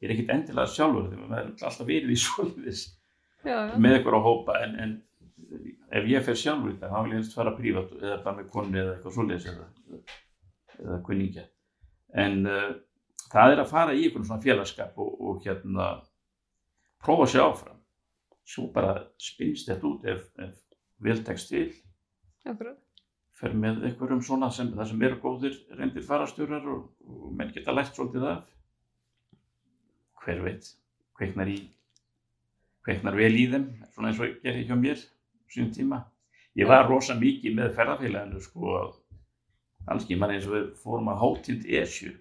Ég er ekkit endilega sjálfur þegar maður er alltaf verið í svolítið með ykkur á hópa en, en ef ég fer sjálfur í það þá vil ég helst fara prívat eða bara með konu eða eitthvað svolítið eða, eða kunningja. En uh, það er að fara í ykkur svona félagskap og, og hérna prófa sér áfram. Svo bara spinnst þetta út ef, ef viltekst til. Akkurat. Fer með einhverjum svona sem það sem eru góðir reyndir farastjórar og, og menn geta lært svolítið af. Hver veit kveiknar í kveiknar vel í þeim svona eins og gerir hjá mér síðan tíma. Ég var rosa mikið með ferðarfélaginu sko alls ekki mann eins og við fórum að hátind esju.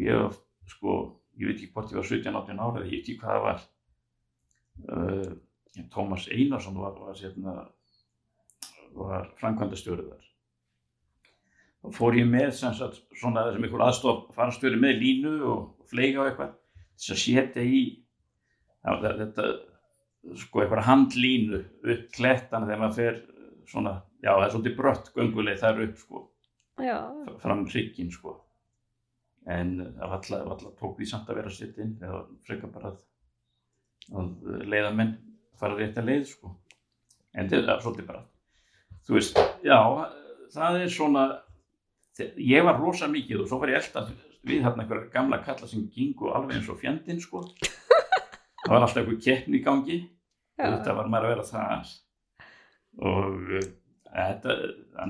Ég var sko ég veit ekki hvort ég var 17-18 ára ég veit ekki hvað það var. Uh, Tómas Einarsson var, var, var, var framkvæmdastjórið þar. Og fór ég með sagt, svona sem einhver aðstof farastöru með línu og fleiga og eitthvað þess að setja í þetta sko eitthvað handlínu upp klettana þegar maður fer svona, já það er svolítið brött gönguleg þar upp sko já. fram hrygginn sko. En það var alltaf tók því samt að vera að setja inn eða freka bara að, að leiða menn fara rétt að leið sko. En þetta er svolítið bara þú veist, já það er svona ég var rosa mikið og svo var ég alltaf við hérna einhverja gamla kalla sem gingu alveg eins og fjandinn sko. Það var alltaf einhver keppni í gangi þetta var maður að vera það og uh, þetta,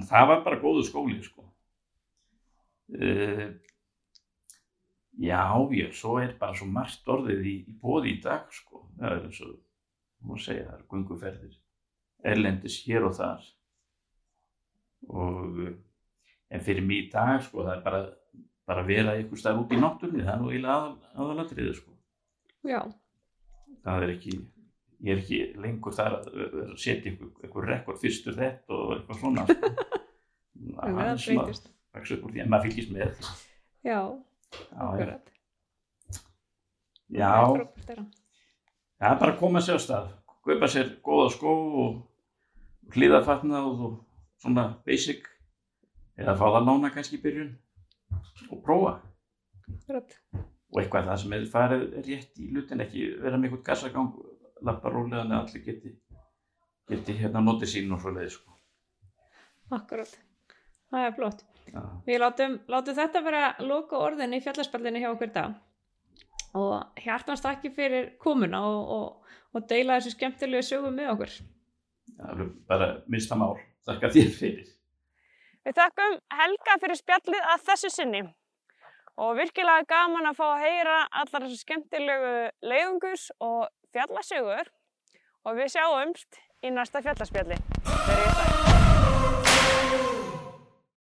það var bara góðu skóli sko. Uh, já, ég svo er bara svo margt orðið í, í bóði í dag sko. Það er eins og, þú segja, það er gunguferðir erlendis hér og þar. Og en fyrir mig í dag sko það er bara, bara að vera einhver starf út í náttúrni það er nú eiginlega aðal, aðalatriði sko. Já. það er ekki ég er ekki lengur þar að setja einhver, rekord fyrstur þetta og eitthvað svona. Það er því en maður fylgist með. Já, akkurat. Já. Það er bara að koma sér á stað. Kaupa sér góða skó og hlýðarfatna og svona basic. Eða fá það lána kannski í byrjun. Og prófa. Rætt. og eitthvað það sem er farið rétt í lutin ekki vera með eitthvað gassagang lappa rólega en allir geti geti hérna notið sín og svo leiði sko. Akkurat, það er flott. Ja. Við látum, látum þetta vera loka orðin í fjallarspallinu hjá okkur dag. Og hjartans takki fyrir komuna og, og, og deila þessu skemmtilegu sögum með okkur. Það er bara minnsta mál, þakka þér fyrir. Við þakkum Helga fyrir spjallið að þessu sinni. Og virkilega gaman að fá að heyra allar þessu skemmtilegu leiðungus og fjallasögur og við sjáumst í næsta fjallarspjalli. Verið í sæl.